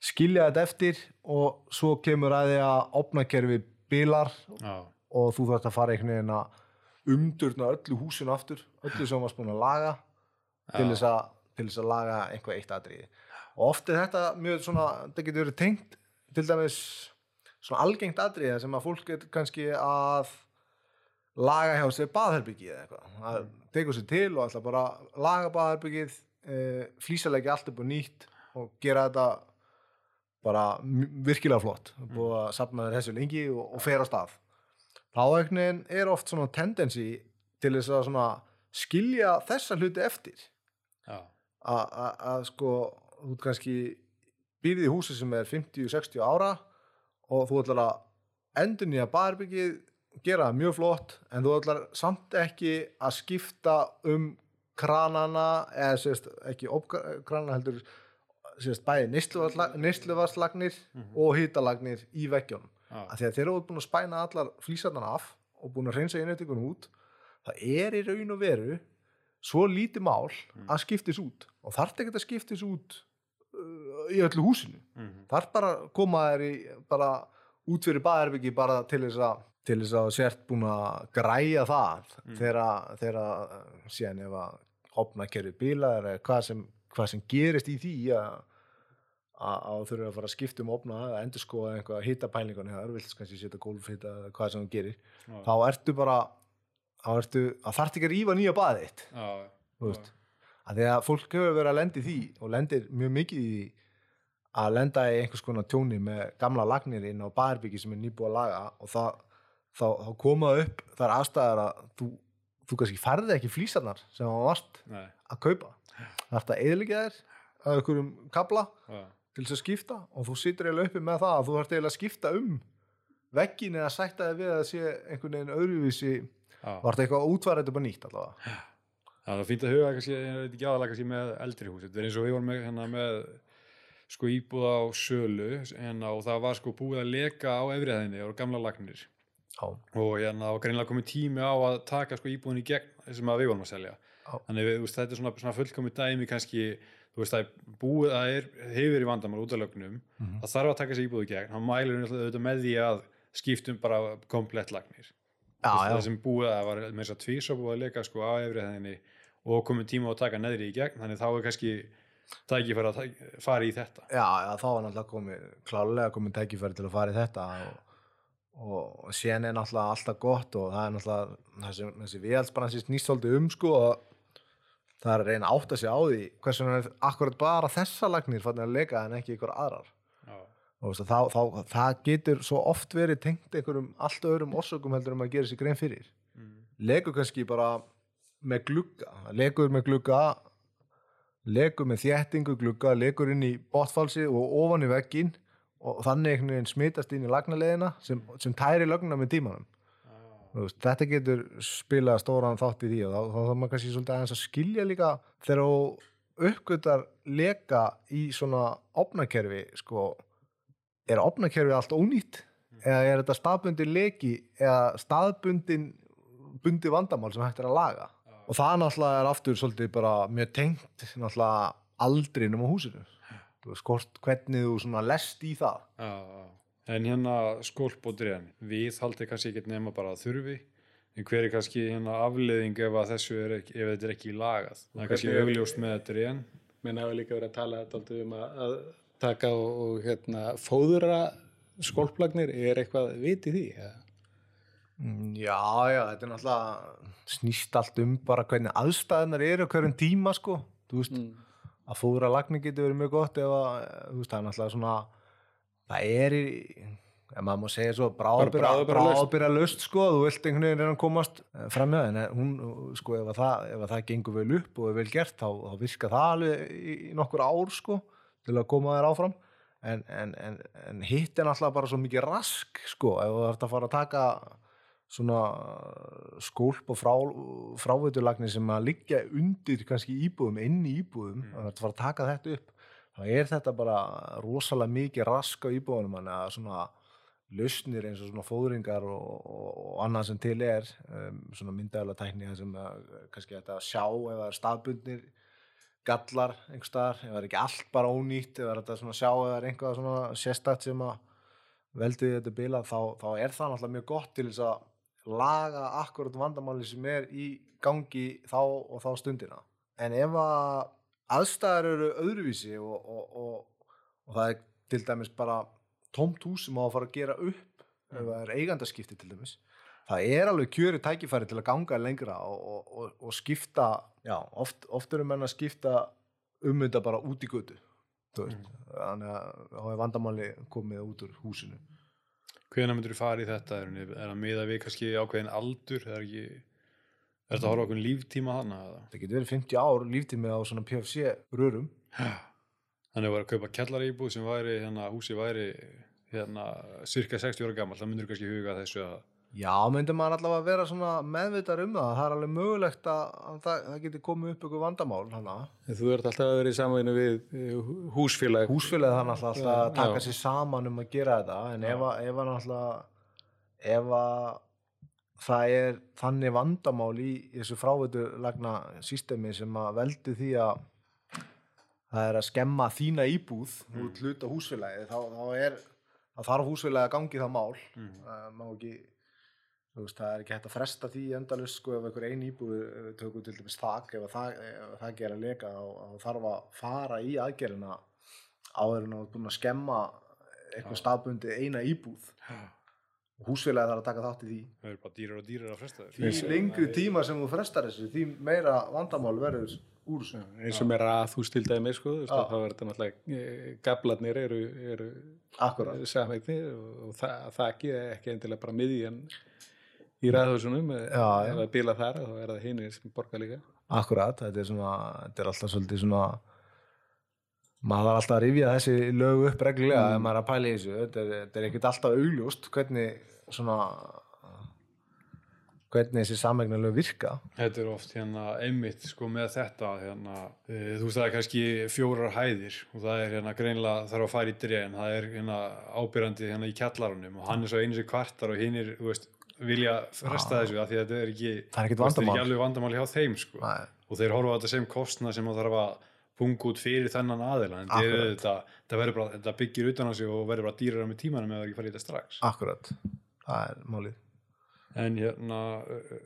skilja þetta eftir og svo kemur að því að opnakerfi bilar já, og þú þarft að fara einhvern veginn að umdurna öllu húsinu aftur öllu sem varst búin að laga til þess, að, til þess að laga einhvað eitt atriði. Og oft er þetta mjög svona, þetta getur verið tengt til dæmis svona algengt atriði sem að fólk er kannski að laga hjá sér baðherbyggi eða eitthvað. Það tekur sér til og ætla bara laga baðherbyggið e, flýsalegja allt upp og nýtt og gera þetta bara virkilega flott. Búið að safna þér þessu lengi og, og fer á stað. Veginn er oft svona tendensi til þess að svona skilja þessa hluti eftir. Að- að sko þú kannski býrði í húsi sem er 50-60 ára og þú ætlar að endur nýja barbyggið gera það mjög flott en þú ætlar samt ekki að skipta um kranana eða sérst ekki opkrana heldur sérst bæði neysluvarslagnir og hýtalagnir í veggjónum því að þeir eru búin að spæna allar flýsarnar af og búin að reynsa innrættingunum út það er í raun og veru svo lítið mál að skiptis út. Og þarf ekki að skiptis út uh, í öllu húsinu mhm, þarf bara að koma þær í bara út fyrir baðherbyggi bara til þess að til þess að sért búin að græja það þegar, þegar uh, síðan ef að opna kerfi bíla eða hvað sem, hvað sem gerist í því að að að þú þurfur að fara að skipta um opna að endur skoða einhvað hittapælingun hér, vilt kannski setja gólfhita eða hvað sem þú gerir já, þá ertu bara þá ertu, að þarf ekki að rífa nýja baðið þitt. Þú veist að því að fólk hefur verið að lendi því og lendir mjög mikið í því að lenda í einhvers konar tjóni með gamla lagnir inn á baðherbyggi sem er nýbúið að laga og það, þá, þá koma upp þar aðstæðar að þú, þú kannski færði ekki flýsarnar sem það varst nei, að kaupa það ert að eðliggja þér að einhverjum kabla Já. til þess að skipta og þú situr eiginlega uppi með það að þú ert eiginlega að skipta um veggin eða sætta þig við að sé einhvern veginn öðruvísi Já. var þetta eitthvað útvarðið bara nýtt allavega Það er fínt að huga kannski, ég veit ekki aðalega kannski með eldri hús. Þetta er eins og við vorum með, hérna, með sko íbúð á sölu hérna, og það var sko búið að leka á efriðinni og gamla lagnir Já, og hérna og greinlega komið tími á að taka sko íbúðin í gegn sem að við vorum að selja. Já. Þannig við, veist, þetta er svona, svona fullkomið dæmi kannski, þú veist, er búið að er, hefur í vandamál út af lögnum, Mhm. það þarf að taka sér íbúð í gegn, hann mælir auðvitað með því að skiptum bara komplett lagnir. já, það sem búið að var með þess að tvísa búið að leika sko á efriðinni og komið tíma á að taka neðri í gegn þannig þá er kannski tækifæri að fara í þetta já, já, þá var náttúrulega komið klálega komið tækifæri til að fara í þetta og, og sen er náttúrulega alltaf gott og það er náttúrulega þessi, þessi viðhaldsbransi snýst svolítið um sko að það er að reyna að átta sig á því hversu hann er akkurat bara þessa lagnir fann að leika en ekki ykkur aðrar Já. og þá, þá, það getur svo oft verið tengt einhverjum allt öðrum orsökum heldur um að gera sér grein fyrir Mm. legur kannski bara með glugga legur með glugga legur með þéttingu glugga legur inn í botfalsi og ofan í veggin og þannig einhvern veginn smitast inn í lagnaleðina sem, sem tæri lögnuna með tímanum. Þú veist, þetta getur spilað stóran þátt í því og þá, þá þarf maður kannski svolítið aðeins að skilja líka þegar þú uppgötar leka í svona opnakerfi sko, er opnakerfi allt ónýtt? Eða er þetta staðbundin leki eða staðbundin bundi vandamál sem hægt er að laga og það náttúrulega er aftur svolítið bara mjög tengt náttúrulega aldrinum á húsinu þú veist, hvort, hvernig þú svona lest í það Já, já. en hérna skólp og drein við haldið kannski ekki nema bara að þurfi en hver er kannski hérna afleðing ef að þessu er ekki, ef þetta er ekki lagað það er kannski augljóst með drein menn hafa líka verið að tala þetta um að, að taka og, og hérna, fóðura skólplagnir er eitthvað vit í því ja? Mm, Já, já, þetta er náttúrulega snýst allt um bara hvernig aðstæðunar eru hverjum tíma sko. Veist, mm. að fóðra lagning getur verið mjög gott veist, það er náttúrulega svona það er í ef maður má segja svo, bráðbyrra löst sko, þú vilt einhvern veginn reyna að komast fram með það, en hún, sko, ef að það, ef að það gengur vel upp og er vel gert þá, þá virka það alveg í, í nokkur ár sko, til að koma þér áfram. En, en, en, en hitt er náttúrulega bara svo mikið rask sko, ef þú ert að fara að taka svona skólp og frá, fráveiturlagnir sem að liggja undir kannski íbúðum, inn í íbúðum mm. að fara að taka þetta upp þá er þetta bara rosalega mikið rask á íbúðunum þannig að svona lausnir eins og svona fóðringar og, og, og annað sem til er um, svona myndaðala tækni þar sem að, kannski þetta að sjá ef það er staðbundnir gallar einhvers staðar, ef það er ekki allt bara ónýtt ef það er svona sjá ef það er einhvað svona sérstætt sem að veldi þetta bila þá, þá er það náttúrulega mjög gott til þess að laga akkurat vandamáli sem er í gangi þá og þá stundina. En ef að aðstæðar eru öðruvísi og, og, og, og það er til dæmis bara tómt hús sem á að fara að gera upp ef það er eigandaskipti til dæmis það er alveg kjöri tækifæri til að ganga lengra og, og, og, og skipta já, oft, oft eru menn að skipta um þetta bara út í götu veist, þannig að þá er vandamáli komið út úr húsinu hvenær myndur þú fara í þetta? Er, er að miða við kannski ákveðin aldur? Það er ekki er þetta að horfa okkur líftíma að það getur verið 50 ár líftími á svona PFC rörum. Þannig að var að kaupa kjallar íbúð sem væri hérna húsi væri hérna cirka 60 ára gammal það myndur kannski huga þessu að Já, myndum maður allavega að vera svona meðvitar um það. Það er alveg mögulegt að, að það, það geti komið upp ykkur vandamál. Hana. þú ert alltaf að vera í samvæginu við eh, húsfélag Húsfélagið þannig alltaf, alltaf að Já. taka sér saman um að gera þetta. En ef að, ef að ef að það er þannig vandamál í þessu fráveiturlagna sístemi sem að veldi því að það er að skemma þína íbúð mm. út hluta húsfélagið, þá, þá er þá þarf húsfélagið að gangi það mál. mm. Það má ekki veist, það er ekki hægt að fresta því endalust sko ef einhver ein íbúð ef við tökum til dæmis þak ef að það, ef að það gera leka þá þarf að fara í aðgerina áður en að búin að skemma eitthvað staðbundi eina íbúð. Og húsfélagi þarf að taka þátt í því. Það er bara dýrar og dýrar að fresta því þessu lengri tíma sem þú frestar þessu því meira vandamál verður úr þessu. Eins og til dæmi sko, þú veist, Já. að þá er þetta náttúrulega eh, gaflarnir eru, eru samveignir og, og það, það ekki ekki endilega bara miðjan í já. ef það bila þar þá er það hinir sem borga líka. Akkurat, þetta er svona þetta er alltaf svolítið svona maður þarf alltaf að rifja þessi lög upp reglulega ef maður er að pæla í þessu. Þetta er, þetta er ekkert alltaf augljóst hvernig svona hvernig þessi samegnarlög virka. Þetta er oft hérna einmitt sko með þetta hérna, e, þú veist það er kannski fjórar hæðir og það er hérna greinlega þarf að fara í drén, það er hérna ábyrjandi hérna í kjallarunum og hann er svo einu sér kvartar og hinn er, þú veist, vilja fresta þessu af því að þetta er ekki Það er ekki alveg vandamál hjá þeim sko. Og þeir horfa á þetta sem kostna sem það þarf að punga út fyrir þennan aðila en þetta, bara, þetta byggir utan á sig og verður bara dýrar með tímanum ef það ekki farið þetta strax. Akkurat, það er málið. En hérna,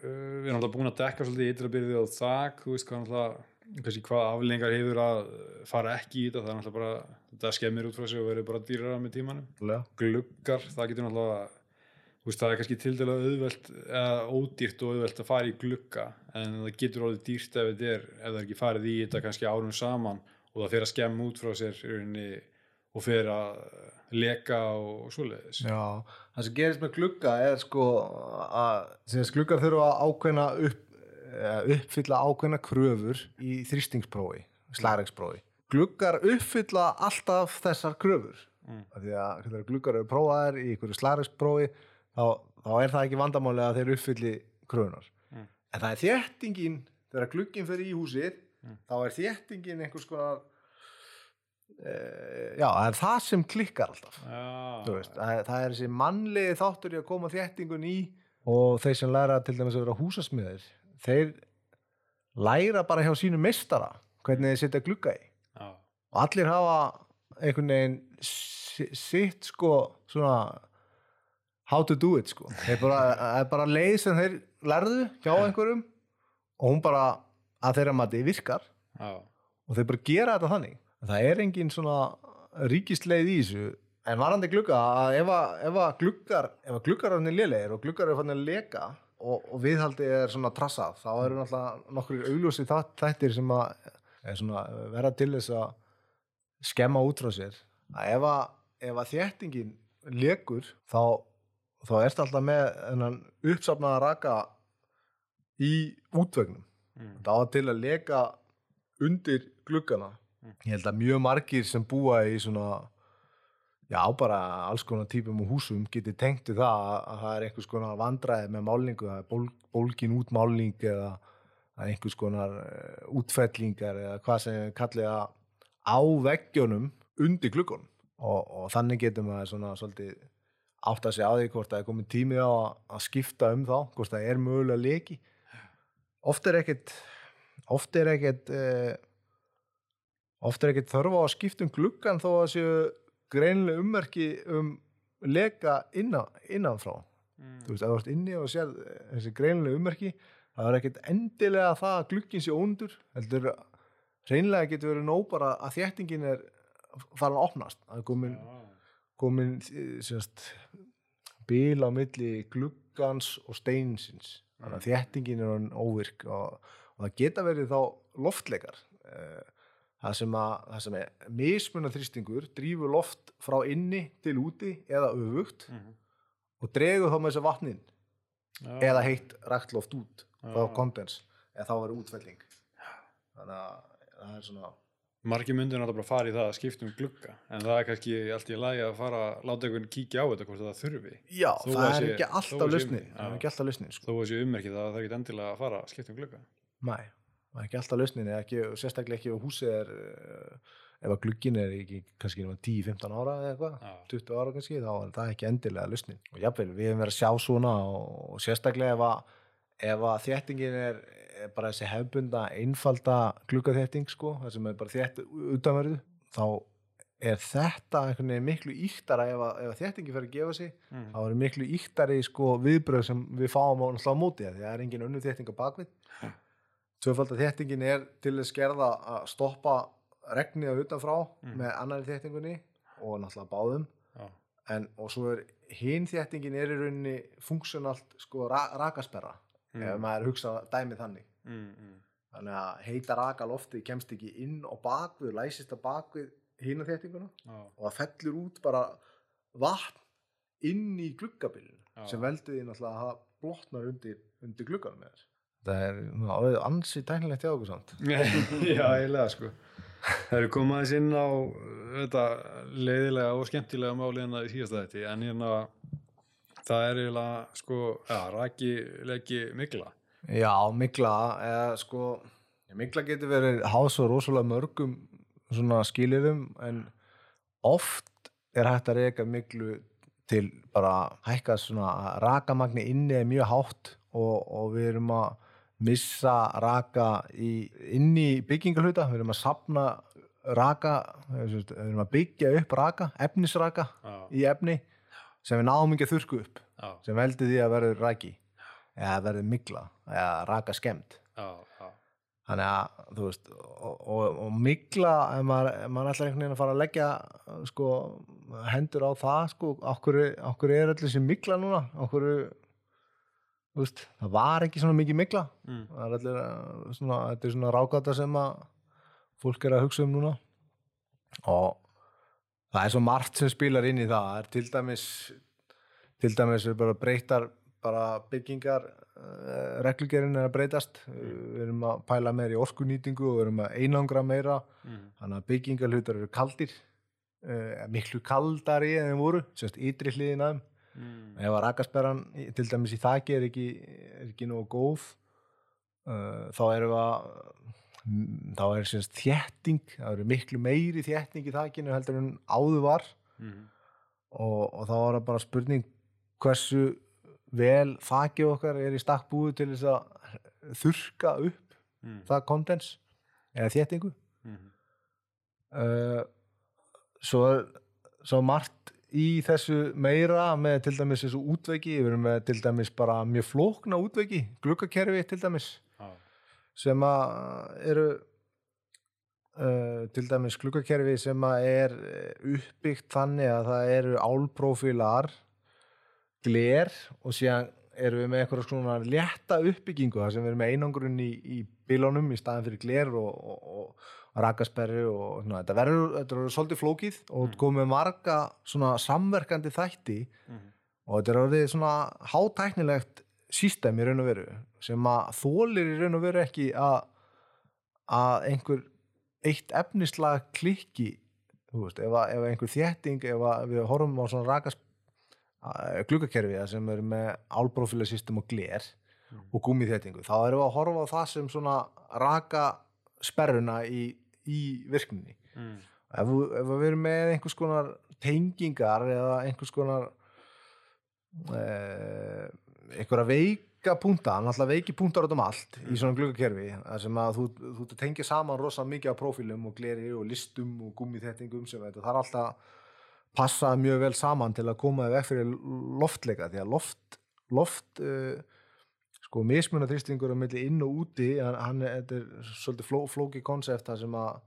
við erum alltaf búin að dekka svolítið í ytterbyrði og þak, þú veist hvað alltaf, hvað aflengar hefur að fara ekki í þetta, það er alltaf bara, þetta skemmir út frá sig og verður bara dýrara með tímanum. Gluggar, það getur alltaf, veist, það er kannski til dæla auðvelt, eða ódýrt og auðvelt að fara í glugga, en það getur orðið dýrt ef þetta er, ef það er ekki farið í þetta kannski árum saman og það fer að skemma út frá sér rauninni, og fer að leka og svoleiðis. Já, það sem gerist með glugga er sko að gluggar þurfa að ákveðna upp, uppfylla ákveðna kröfur í þrýstingsprófi, slæringsprófi. Gluggar uppfylla alltaf þessar kröfur. Mm. Af Því að gluggar eru prófaðir í einhverju slæringsprófi þá, þá er það ekki vandamáli að þeir uppfylli kröfunar. Mm. En það er þéttingin, þegar glugginn fyrir í húsið, Mm. þá er þéttingin einhvers konar e, já, það er það sem klikkar alltaf veist, það, er- það er þessi mannlegi þáttur í að koma þéttingun í og þeir sem læra til dæmis að vera húsasmiðir þeir læra bara hjá sínu meistara hvernig þeir setja glugga í Já, og allir hafa einhvern veginn si- sitt sko svona how to do it sko. Það er bara, bara leið sem þeir lærðu hjá einhverjum og hún bara að þeirra mati virkar. Já, og þeir bara gera þetta þannig. Það er engin svona ríkisleið í þessu. En varandi glugga að ef að, gluggar ef að gluggar er lélegir og gluggar er fannig að leka og, og viðhaldi er svona trassað þá eru náttúrulega nokkur augljósi þættir sem að er svona vera til þess að skemma út frá sér. Að ef að, ef að þéttingin lekur þá, þá ertu alltaf með þennan uppsafnaða raka í útvegnum mm, það á til að leka undir gluggana. Mm. ég held að mjög margir sem búa í svona já bara alls konar típum og húsum geti tengt við það að, að það er einhvers konar vandræði með málningu. Það er ból, bólgin út málning eða er einhvers konar uh, útfellingar eða hvað sem kallið að á veggjónum undir gluggunum. Og, og þannig getur maður svona svolítið átt að segja á því hvort það er komið tími á að, að skipta um þá hvort það er mögulega leki. Oft er ekkert oft er ekkert uh, oft er ekkert þörfa á að skipta um gluggan þó að séu greinileg ummerki um leka innan, innanfrá. Mm, þú veist, ef þú ert inni og sér þessi greinileg ummerki það er ekkert endilega það að glugginn sé óndur heldur reynilega getur verið nóg bara að þéttingin er farin að opnast það er komin, já, komin sérst, bíl á milli gluggans og steinsins. Þannig að þéttingin er orðin óvirk og, og það geta verið þá loftleikar eh, það sem, að, það sem er mismunna þrýstingur drífur loft frá inni til úti eða öfugt mhm, og dregur þá með þessu vatnin já, eða heitt rækt loft út þá Já. kondens eða þá er útfelling. Þannig að það er svona margir myndir náttúrulega bara fara í það að skipta um glugga en það er kannski allt í lagi að fara láta einhvern kíkja á þetta hvort það þurfi já, Þó það að er sé- ekki alltaf lausnin það er ekki alltaf lausnin sko. þó að sé ummerkið að það er ekki endilega að fara að skipta um glugga Nei, það er ekki alltaf ekki, sérstaklega ekki ef húsið er uh, ef að glugginn er ekki kannski nema 10-15 ára eða eitthvað Já. 20 ára kannski, þá er það ekki endilega lausnin og jafnvel, við hefum verið að sjá svona og sérstaklega ef að, ef að þéttingin er, er bara þessi hefbunda einfalda gluggaþétting sko, það sem er bara þétt utanverðu þá er þetta einhvern veginn miklu íktara ef að, ef að þéttingi fer að gefa sig mm. þá er miklu íktari sko, viðbröð sem við fáum á náttúrulega á móti það, því það er engin önnur þétting á bakvið tvöfald að þéttingin er til þess gerða að stoppa regnið utanfrá Mm. með annari þéttingunni og náttúrulega báðum. Já, en, og svo er hinn þéttingin er í rauninni funksjonalt sko ra rakasperra Mm. ef maður hugsa dæmið þannig mm, mm, þannig að heita raka loftið kemst ekki inn og bakvið, læsist að bakvið hinn þéttinguna já, og það fellur út bara vatn inn í gluggabilinu Já. sem veldur því náttúrulega að það blotnar undir, undir glugganum með þess það er nú orðið ansi tæknilegt hjá okkur samt Já, eiginlega sko. Það eru komið aðeins inn á uh, þetta leiðilega og skemmtilega máli en það í síðasta þetta en hérna það er eiginlega sko, já, raki leggi mikla. Já, mikla eða sko mikla getur verið háð svo rosalega mörgum svona skilirum en oft er hægt að reyka miklu til bara hækka svona rakamagni inni er mjög hátt og, og við erum að missa raka í, inni í byggingarhluta, við erum að sapna raka, við erum að byggja upp raka, efnisraka Já, í efni sem við náum ekki að þurrku upp já, sem veldi því að verður raki. Eða verður mikla eða raka skemmt. Þannig að þú veist og, og, og mikla ef maður, maður ætlar einhvern veginn að fara að leggja sko, hendur á það sko, okkur, okkur er allir sem mikla núna? Okkur veist, það var ekki svona mikið mikla Mm. það er allir eh, svona, þetta er svona rákata sem að fólk er að hugsa um núna. Og það er svo margt sem spilar inn í það. Það er til dæmis til dæmis bara breytar bara byggingar uh, reglugerinn er að breytast. Við erum að pæla meira í orkunýtingu og við erum að einangra meira. Mm. þannig að byggingarhlutar eru kaldir uh, miklu kaldari en þeim voru semst ytri hliðin aðeim Mm. ef að rakasperran til dæmis í þaki er ekki, er ekki nógu góð uh, þá erum við að mm, þá er semst þétting það eru miklu meiri þétting í þakinu heldur en áður var Mm. og, og þá er það bara spurning hversu vel þakið okkar er í stakk búið til þess að þurka upp Mm. það kondens eða þéttingu Mm. uh, svo er svo margt í þessu meira með til dæmis þessu útveiki við erum með til dæmis bara mjög flókna útveiki gluggakerfi til dæmis sem að eru uh, til dæmis gluggakerfi sem að er eh, uppbyggt þannig að það eru álprófílar gler og síðan erum við með eitthvað svona létta uppbyggingu þar sem við erum með einangrun í, í bílunum í staðan fyrir gler og, og, og rakasperri og svona, þetta verður, þetta verður svolítið flókið og komið marga svona samverkandi þætti Mhm. og þetta er orðið svona hátæknilegt sístem í raun og veru sem að þólir í raun og veru ekki að að einhver eitt efnislag klikki þú veist, ef, að, ef einhver þétting ef við horfum á svona rakas gluggakerfi þar sem er með álbrófílasystem og gler og gúmiþéttingu, þá erum við að horfa á það sem svona raka sperruna í, í virkninni Mm. ef, ef við erum með einhvers konar tengingar eða einhvers konar eh, einhverja veika púnta, náttúrulega veiki púntar út um allt í svona gluggakerfi þar sem að þú, þú tengja saman rosa mikið af prófílum og gleri og listum og gúmiþéttingum sem þetta, það er alltaf passa mjög vel saman til að koma veg fyrir loftleika því að loft, loft uh, sko mismunaþrýstingur á milli inn og úti hann, er, er svolítið fló, flóki konsept sem að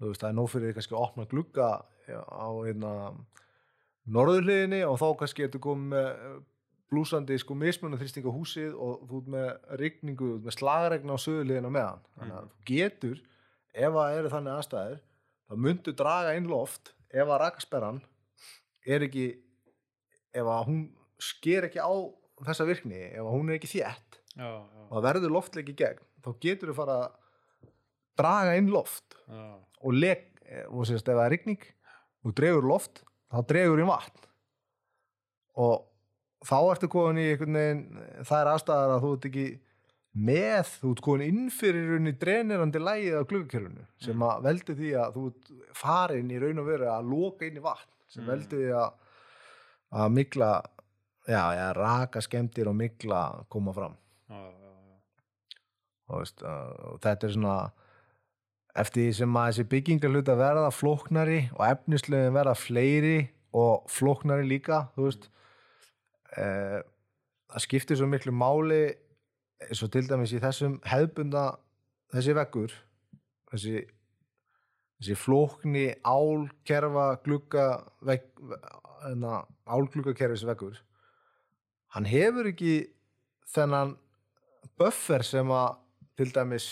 veist, það er nóg fyrir kannski að opna glugga á hérna norðurliðinni og þá kannski ertu komið blúsandi sko mismunaþrýsting á húsið og þú ert með rigningu, þú ert með slagregna á söðurliðina meðan. Þannig að þú getur ef það eru þannig aðstæður þá myndu draga inn loft ef að rakasperran er ekki ef að hún sker ekki á þessa virkni, ef að hún er ekki þétt Já, já, og verður loftleiki í gegn þá getur þú fara að draga inn loft já. og leg og sérst ef það er rigning og dregur loft, þá dregur inn vatn. Og þá ertu komin í einhvern veginn það er aðstæðar að þú ert ekki með, þú ert komin inn fyrir raun í drenirandi lægið á gluggakerfinu sem að veldi því að þú ert farin í raun og veru að loka inn í vatn sem Mm. veldi því að að mikla já, já, raka skemmtir og mikla koma fram Já, já, já. og, veist, uh, þetta er svona eftir því sem að þessi byggingarhluta verða flóknari og efnislegin verða fleiri og flóknari líka þú veist uh, það skiptir svo miklu máli eins og til dæmis í þessum hefðbunda þessi veggur þessi, þessi flókni álkerfa glugga hérna, álgluggakerfis veggur. Hann hefur ekki þennan buffer sem að til dæmis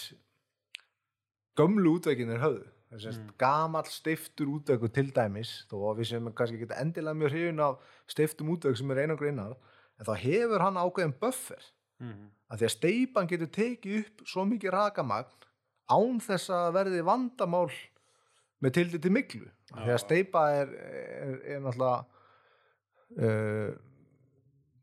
gömlu útveikinir höfðu að gamall steiftur útveikur til dæmis þó að við sem kannski geta endilega mjög hrifin af steiftum útveik sem er einangur innar en þá hefur hann ákveðin buffer. Mhm. að því að steipan getur tekið upp svo mikið rakamagn án þess að verði vandamál með tildi til miklu Af því að steipa er, er, er náttúrulega uh,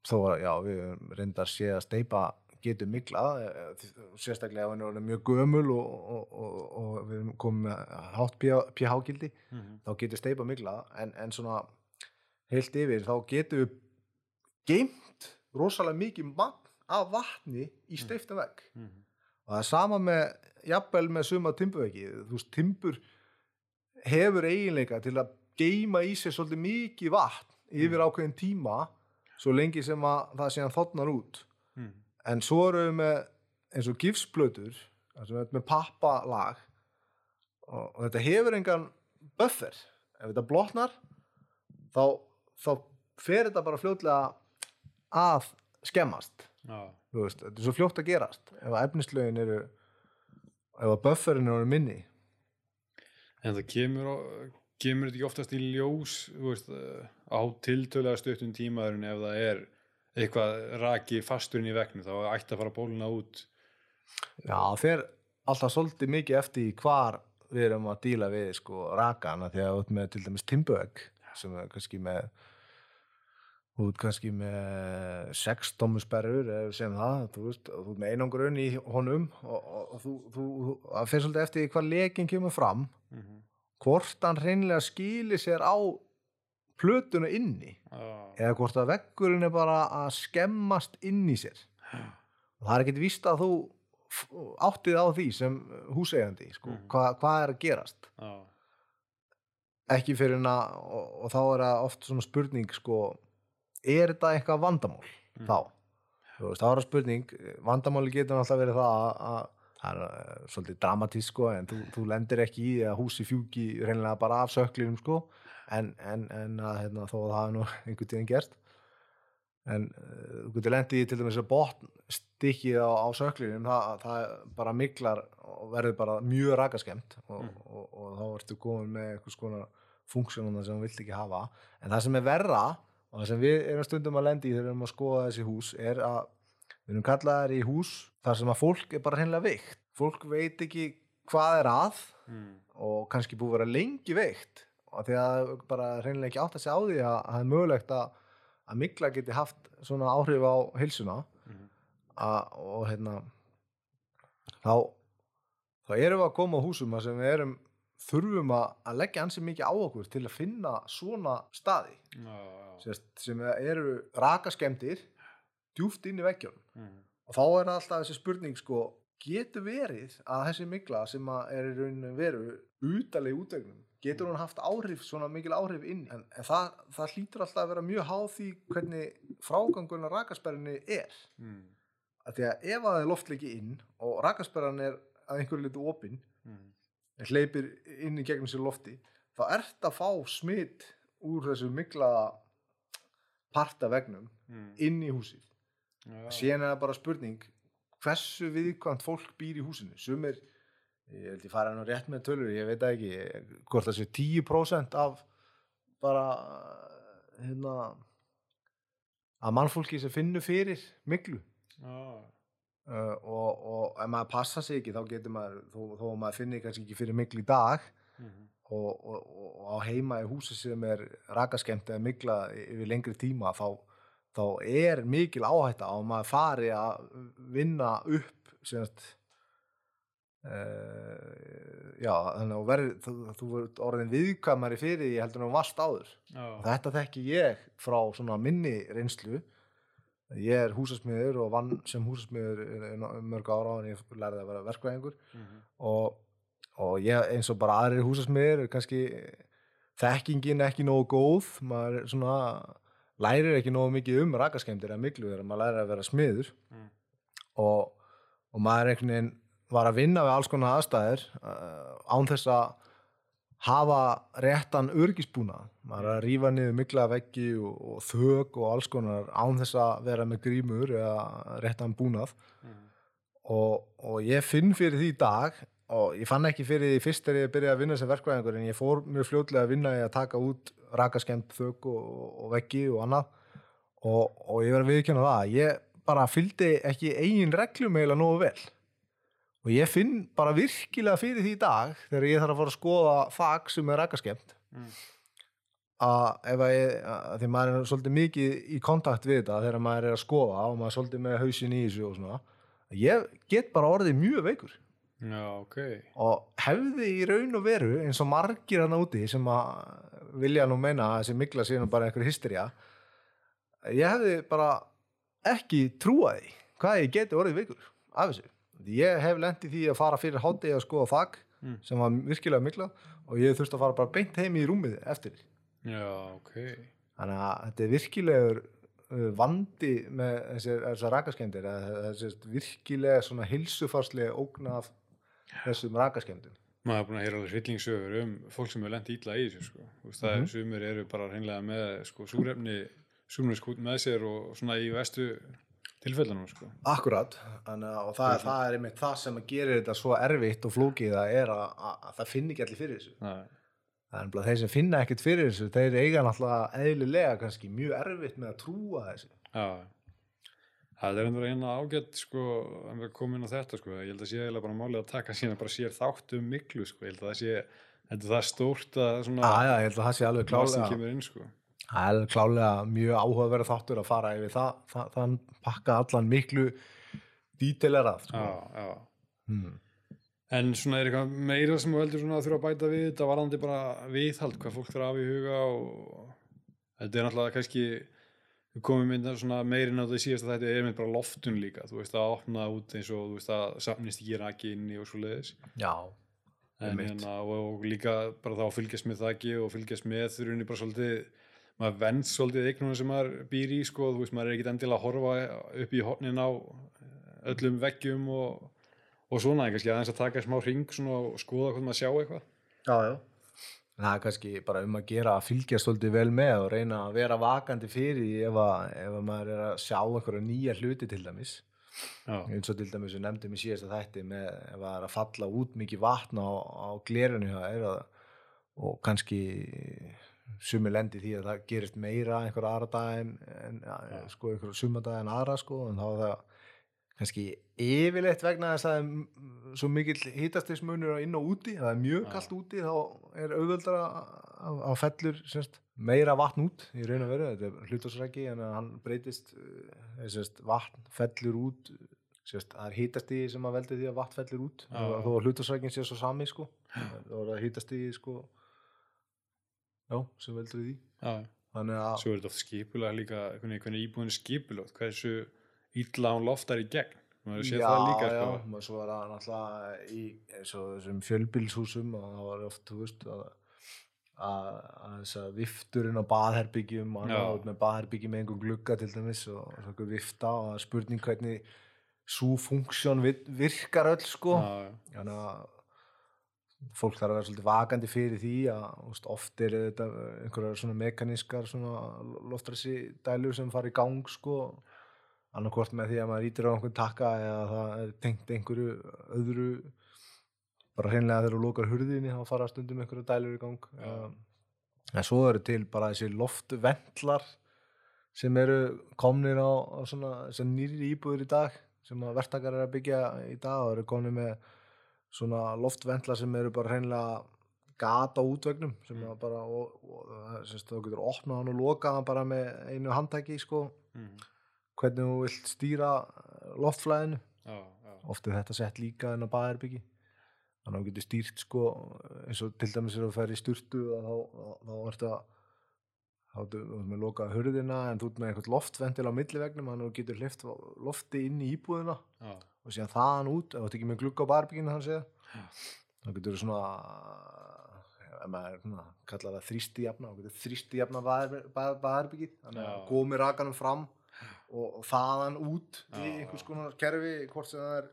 þó að já, við reyndar sé að steipa getur mikla eh, sérstaklega ef hann er mjög gömul og, og, og, og við með hátt pH-gildi Mhm. þá getur steipa mikla en, en svona heilt yfir þá getur við geimt rosalega mikið magn af vatni í steifta vegg Mhm. og það er sama með jafnvel með suma timbuveggi þú veist, timbur hefur eiginleika til að geima í sér svolítið mikið vatn yfir ákveðin tíma svo lengi sem að það síðan þotnar út Mhm. En svo erum við með eins og erum með pappalag. Og, og þetta hefur engan buffer. Ef þetta blotnar þá, þá fer þetta bara fljótlega að skemmast. Veist, þetta er svo fljótt að gerast. Ef að efnislögin eru ef að bufferin eru minni. En það kemur, kemur þetta ekki oftast í ljós veist, á tiltölega stuttum tímaðurinn ef það er eitthvað raki fasturinn í vegnu þá ætti að fara bóluna út. Já, fer alltaf svolítið mikið eftir hvar við erum að díla við sko rakana því að út með til dæmis timbögg sem er kannski með út kannski með sex tómusperrur eða segjum það, þú veist, og þú með einangrun í honum og, og, og þú, þú, það fer svolítið eftir hvað lekin kemur fram. Mm hvort hann hreinlega skili sér á plötuna inni -hmm. eða hvort að veggurinn er bara að skemmast inn í sér og það er ekkert víst að þú áttið á því sem húseigandi sko, Mhm. hvað, hvað er að gerast Já. ekki fyrir að og, og þá er það oft svona spurning sko, er þetta eitthvað vandamál Mhm. þá veist, þá er það spurning, vandamáli getur alltaf verið það að, að það er uh, svolítið dramatísk sko, en þú, þú lendir ekki í að húsi fjúki reynilega bara af söklinum sko, en, en, en að, hérna, þó að það hafi nú einhvern tíðin gerst en uh, þú getur lendið í til dæmis að botn stikkið á, á söklinum það, það bara miklar og verður bara mjög rakaskemmt og, Mm. og, og, þá ertu komin með einhvers konar funksjónuna sem þú vilt ekki hafa en það sem er verra og það sem við erum stundum að lendi í þegar við erum að skoða þessi hús er að við erum kallaðar í hús þar sem að fólk er bara hreinlega veikt fólk veit ekki hvað er að Mm. og kannski búið að vera lengi veikt og því að bara hreinlega ekki átt að segja á því að að það er mögulegt að, að mikla geti haft svona áhrif á heilsuna Mhm. að, og hérna þá, þá erum við að koma á húsum að sem við erum þurfum að, að leggja ansi mikið á okkur til að finna svona staði Já, já. sérst, sem eru rakaskemdir djúft inn í veggjónum Mhm. og þá er alltaf þessi spurning sko, getur verið að þessi mikla sem að er í rauninu veru utaleg útvegnum, getur hún haft áhrif svona mikil áhrif inn en, en það, það hlýtur alltaf að vera mjög háð því hvernig frágangurinn á rakasperrinni er Mm. að því að ef að það er loftleiki inn og rakasperran er að einhverju litu opinn Mm. en hleypir inn í gegnum sér lofti þá ert að fá smitt úr þessu mikla parta vegnum Mm. inn í húsið Já. síðan er það bara spurning hversu viðkvæmt fólk býr í húsinu sumir, ég held ég fara nú rétt með tölur, ég veit ekki hvort það sé 10% af bara hérna að mannfólki sem finnur fyrir miklu Já. uh, og, og ef maður passa sig ekki þá getur maður, þó, þó að maður finnir kannski ekki fyrir miklu í dag Mhm. og, og, og, og á heima í húsi sem er rakaskemmt eða mikla yfir lengri tíma þá, þá er mikil áhætta á að maður fari að vinna upp semast uh, já, þannig að verður þú, þú verður orðin viðkvæmari fyrir því heldur en þú varst áður. Og þetta þekki ég frá svona minni reynslu. Ég er húsasmiður og vann sem húsasmiður í mörg ára en ég lærði að vera verkvæðingur Mhm. og, og ég eins og bara aðrir húsasmiður er kannski þekkingin ekki nógu góð. Maður er svona lærir ekki nógu mikið um rakaskemdir eða miklu þegar maður lærir að vera smiður. Mm. og, og maður einhvern veginn var að vinna við alls konar aðstæður uh, án þess að hafa réttan örgisbúna maður að rífa niður mikla veggi og, og þök og alls konar án þess að vera með grímur eða réttan búnað. Mhm. og, og ég finn fyrir því í dag og ég fann ekki fyrir því fyrst þegar ég byrjaði að vinna sem verkvæðingur en ég fór mjög fljótlega að vinna í að taka út rakaskemmt þök og, og veggi og annað. Og ég verði að viðkjöna það ég bara fylgdi ekki eigin reglum eiginlega nógu vel og ég finn bara virkilega fyrir því í dag þegar ég þarf að fara að skoða þak sem er rakaskemmt Mm. að ef að ég að því maður er svolítið mikið í kontakt við þetta þegar maður er að skoða og maður er svolítið með hausin í þessu og svona ég get bara orðið mjög veikur Já, ok. og hefði í raun og veru eins og margir hann úti sem að vilja nú meina þessi mikla nú bara einhver hystería ég hefði bara ekki trúað því hvað ég geti orðið veikur af þessu ég hef lent í því að fara fyrir hátegi að skoða þak Mm. sem var virkilega mikla og ég þurfti að fara bara beint heim í rúmið eftir Já, ok. þannig að þetta er virkilegur uh, vandi með þessar rakaskemdir þessi virkilega svona hilsufarslega ógna af þessum rakaskemdum Maður er búin að heyra alveg hryllingsögur um fólk sem hefur lent ítla í þessu, sko. Það er Mhm. sumir eru bara hreinlega með, sko, súrefni, súrefniskút með sér og svona í vestu tilfellunum, sko. Akkurat, Þannig, að- og það, það er einmitt það sem gerir þetta svo erfitt og flókið að er að, að, að það finni ekki allir fyrir þessu er nefnilega þeir sem finna ekkert fyrir þessu þeir eiga náttúrulega eðlilega kannski mjög erfitt með að trúa þessu já. Það er endur eina ágætt, sko, en við komum inn á þetta, sko. Ég held að sé eiginlega bara málið að taka síðan bara sér þátt um miklu, sko. Ég held að það sé, þetta er það stórt að svona, Já, já, ég held að það sé alveg maður sem klálega kemur inn, sko. Það er klálega mjög áhugaverð þáttur að fara yfir það, það, þann pakka allan miklu dítelerað sko. Já, já. hmm. En svona er eitthvað meira sem þú heldur að þurfa að bæta við þetta varðandi bara viðhald, hvað fólk þarf að hafa í huga og þetta er náttúrulega kannski við komum mynda svona meirinn á því síðast að þetta er mynd bara loftun líka, þú veist að opna út eins og þú veist að safnist ekki raki inni og svo leiðis Já, en hérna og, og líka bara þá að fylgjast með þakki og fylgjast með þurfunni bara svolítið maður vend svolítið eignunum sem maður býr í sko, þú veist maður er ekkit endilega að horfa upp í hornin á öllum veggjum og, og svona en kannski aðeins að taka smá ring svona og skoða hvað maður sjá eitthvað. Já, já. Það er kannski bara um að gera að fylgjast svolítið vel með og reyna að vera vakandi fyrir því ef, að, ef að maður er að sjá einhverja nýja hluti til dæmis. Já, eins og til dæmis við nefndum í síðasta þætti með ef það er að falla út mikið vatn á, á glerinu að- og kannski sumi lendi því að það gerist meira einhverja aðra dag en, en ja. sko einhverja sumadag en aðra sko en þá er það kannski yfirleitt vegna þess að það er svo mikill hýtastismunur inn og úti það er mjög Já. kallt úti þá er auðveldara að, að fellur semst, meira vatn út í raun og veru þetta er hlutasræki en hann breytist uh, semst, vatn fellur út semst, það er hýtastíði sem að veldi því að vatn fellur út þó að hlutasrækin sé svo sami sko. er það hýtastíði sko, já, sem veldur því já, þannig að svo er þetta oft skipulega líka hvernig, hvernig íbúin er skipulega hversu illa hún loftar í gegn maður sé það líka já, sko. já, svo er það náttúrulega í og þessum fjölbílshúsum og það var oft, þú veist að, að, að þess að vifturinn á baðherbyggjum og Já. hann átt með baðherbyggjum með einhver glugga til dæmis og og svo einhver vifta og það spurning hvernig svo funksjón virkar öll sko já, já. þannig að fólk þarf að vera svolítið vakandi fyrir því að oft er þetta einhverjar svona mekanískar svona loftræsi dælur sem fara í gang sko. Annarkvort með því að maður ítir á einhvern takka eða það er tengt einhverju öðru bara hreinlega þegar þú lokar hurðinni þá fara stundum einhverju dælur í gang. Um, en svo eru til bara þessi loftventlar sem eru komnir á, á svona nýri íbúður í dag sem að verktakar eru að byggja í dag og eru komnir með svona loftventlar sem eru bara hreinlega gata útvegnum sem að bara og, og, og þú getur opnað hann og lokað hann bara með einu handtæki sko Mhm. hvernig þú vilt stýra eh, loftflæðinu já, já. oft er þetta sett líka inn á baðherbyggi þannig að þú getur stýrt sko eins og til dæmis er að færi í sturtu og þá, þá, þá ertu að þá ertu ert með lokað hurðina en þú ert með einhvern loftventil á millivegnum þannig að þú getur hlift lofti inn í íbúðina já. Og síðan þaðan út ef þú ert ekki með glugga á baðherbygginu þannig Já. þá getur svona ef maður kallar það þrýsti jafna þá getur þrýsti jafna baðherbyggið þannig að komi rakanum fram og, og þaðan út í Já, einhvers já. konar kerfi hvort sem það er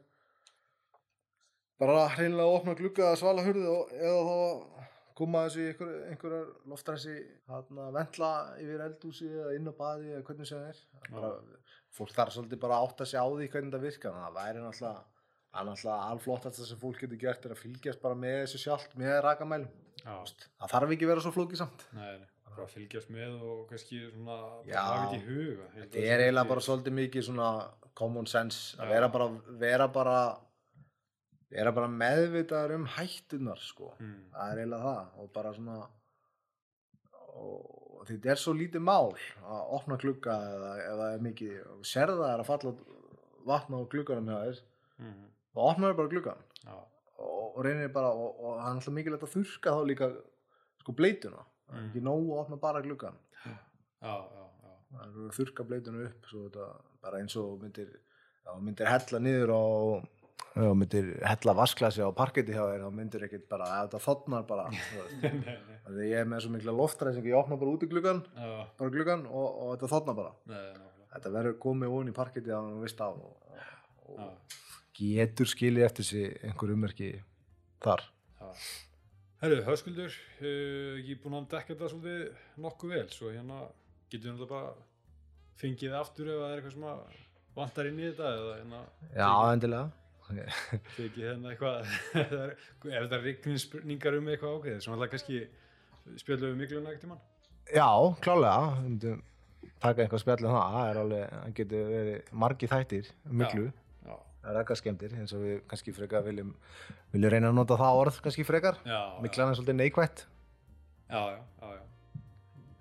bara hreinlega að opna glugga að svala hurði og, eða þá að koma þessu í einhver, einhverjar loftræsi ventla yfir eldhúsi eða inn á baði eða hvernig sem það Það er bara, fólk þarf svolítið bara að átta sig á því hvernig það virkar þannig að það væri náttúrulega það náttúrulega alflottast sem fólk getur gert er að fylgjast bara með þessu sjálft með rakamælum það þarf ekki að vera svo flókið samt Nei, bara Hvað fylgjast með og kannski svona Já. hafa þetta í huga. Ég held að Þetta sé er eiginlega bara svolítið mikið svona common sense að vera bara, vera bara vera bara meðvitaður um hættunar sko. Mm. það er eiginlega það og bara svona og þetta er svo lítið mál að opna glugga eða er mikið og serða er að falla vatna á glugganum hjá þér Mm. þá opnar bara gluggan Já. og, og reynir bara og, og það er alltaf mikilvægt að þurrka þá líka sko bleituna það er ekki nóg að opna bara gluggan Já, já, já. það er að þurrka bleituna upp þetta bara eins og myndir myndir hella niður á þú myndir hella vasklasi á parketti hjá þér þá myndir ekkert bara, ef þetta þotnar bara. Þannig að ég er með svo mikla loftræsing ég opna bara út í gluggan Já, bara gluggan og, og þetta þotnar bara. Nei, þetta verður komið ón í parketti að hann vist af og, og, og getur skilið eftir sig einhver ummerki þar. Herru, höskuldur, uh, ég er búinn að dekka þetta svolítið nokkuð vel, svo hérna getur náttúrulega bara fengið aftur ef það er eitthvað sem að vantar inn í þetta eða hérna já, endilega tekið hérna eitthvað ef það er- er rigningar um eitthvað ákveðið, svona alltaf kannski spjöldum við miklu nægt tímann. já, klálega. Við myndum taka einhver spjall um það. Það er alveg, það getur verið margi þættir miklu, Já, rækkaskemdir eins og við kannski frekar viljum viljum reyna að nota það orð kannski frekar. Já, miklan er svolítið neikvætt. Já, já, já, já.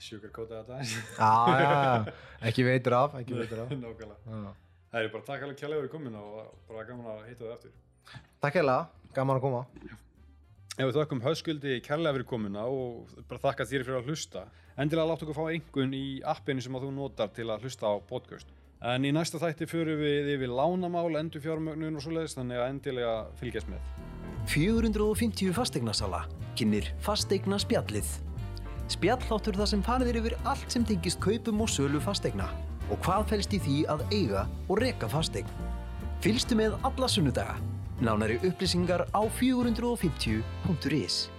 Sugarcoata þetta aðeins. já, já, já, ekki veitur af ekki veitur af. Nákvæmlega. Það er bara takk alveg kjærlega fyrir komin og bara gaman að hitta þið aftur. takk hérlega, gaman að koma Ef við þakkum höskuldi kærlega fyrir komuna og bara þakka þér fyrir að hlusta. Endilega látt okkur fá einhvern í appinu sem að þú notar til að hlusta á podcast. En í næsta þætti förum við yfir lánamál, endur fjármögnun og svoleiðis, þannig að endilega fylgjast með. 450 fasteignasala kynir fasteigna spjallið. Spjalláttur það sem farið er yfir allt sem tengist kaupum og sölu fasteigna og hvað felst í því að eiga og reka fasteign. Fylgstu með alla sunnudaga. Nánari upplýsingar á 450.is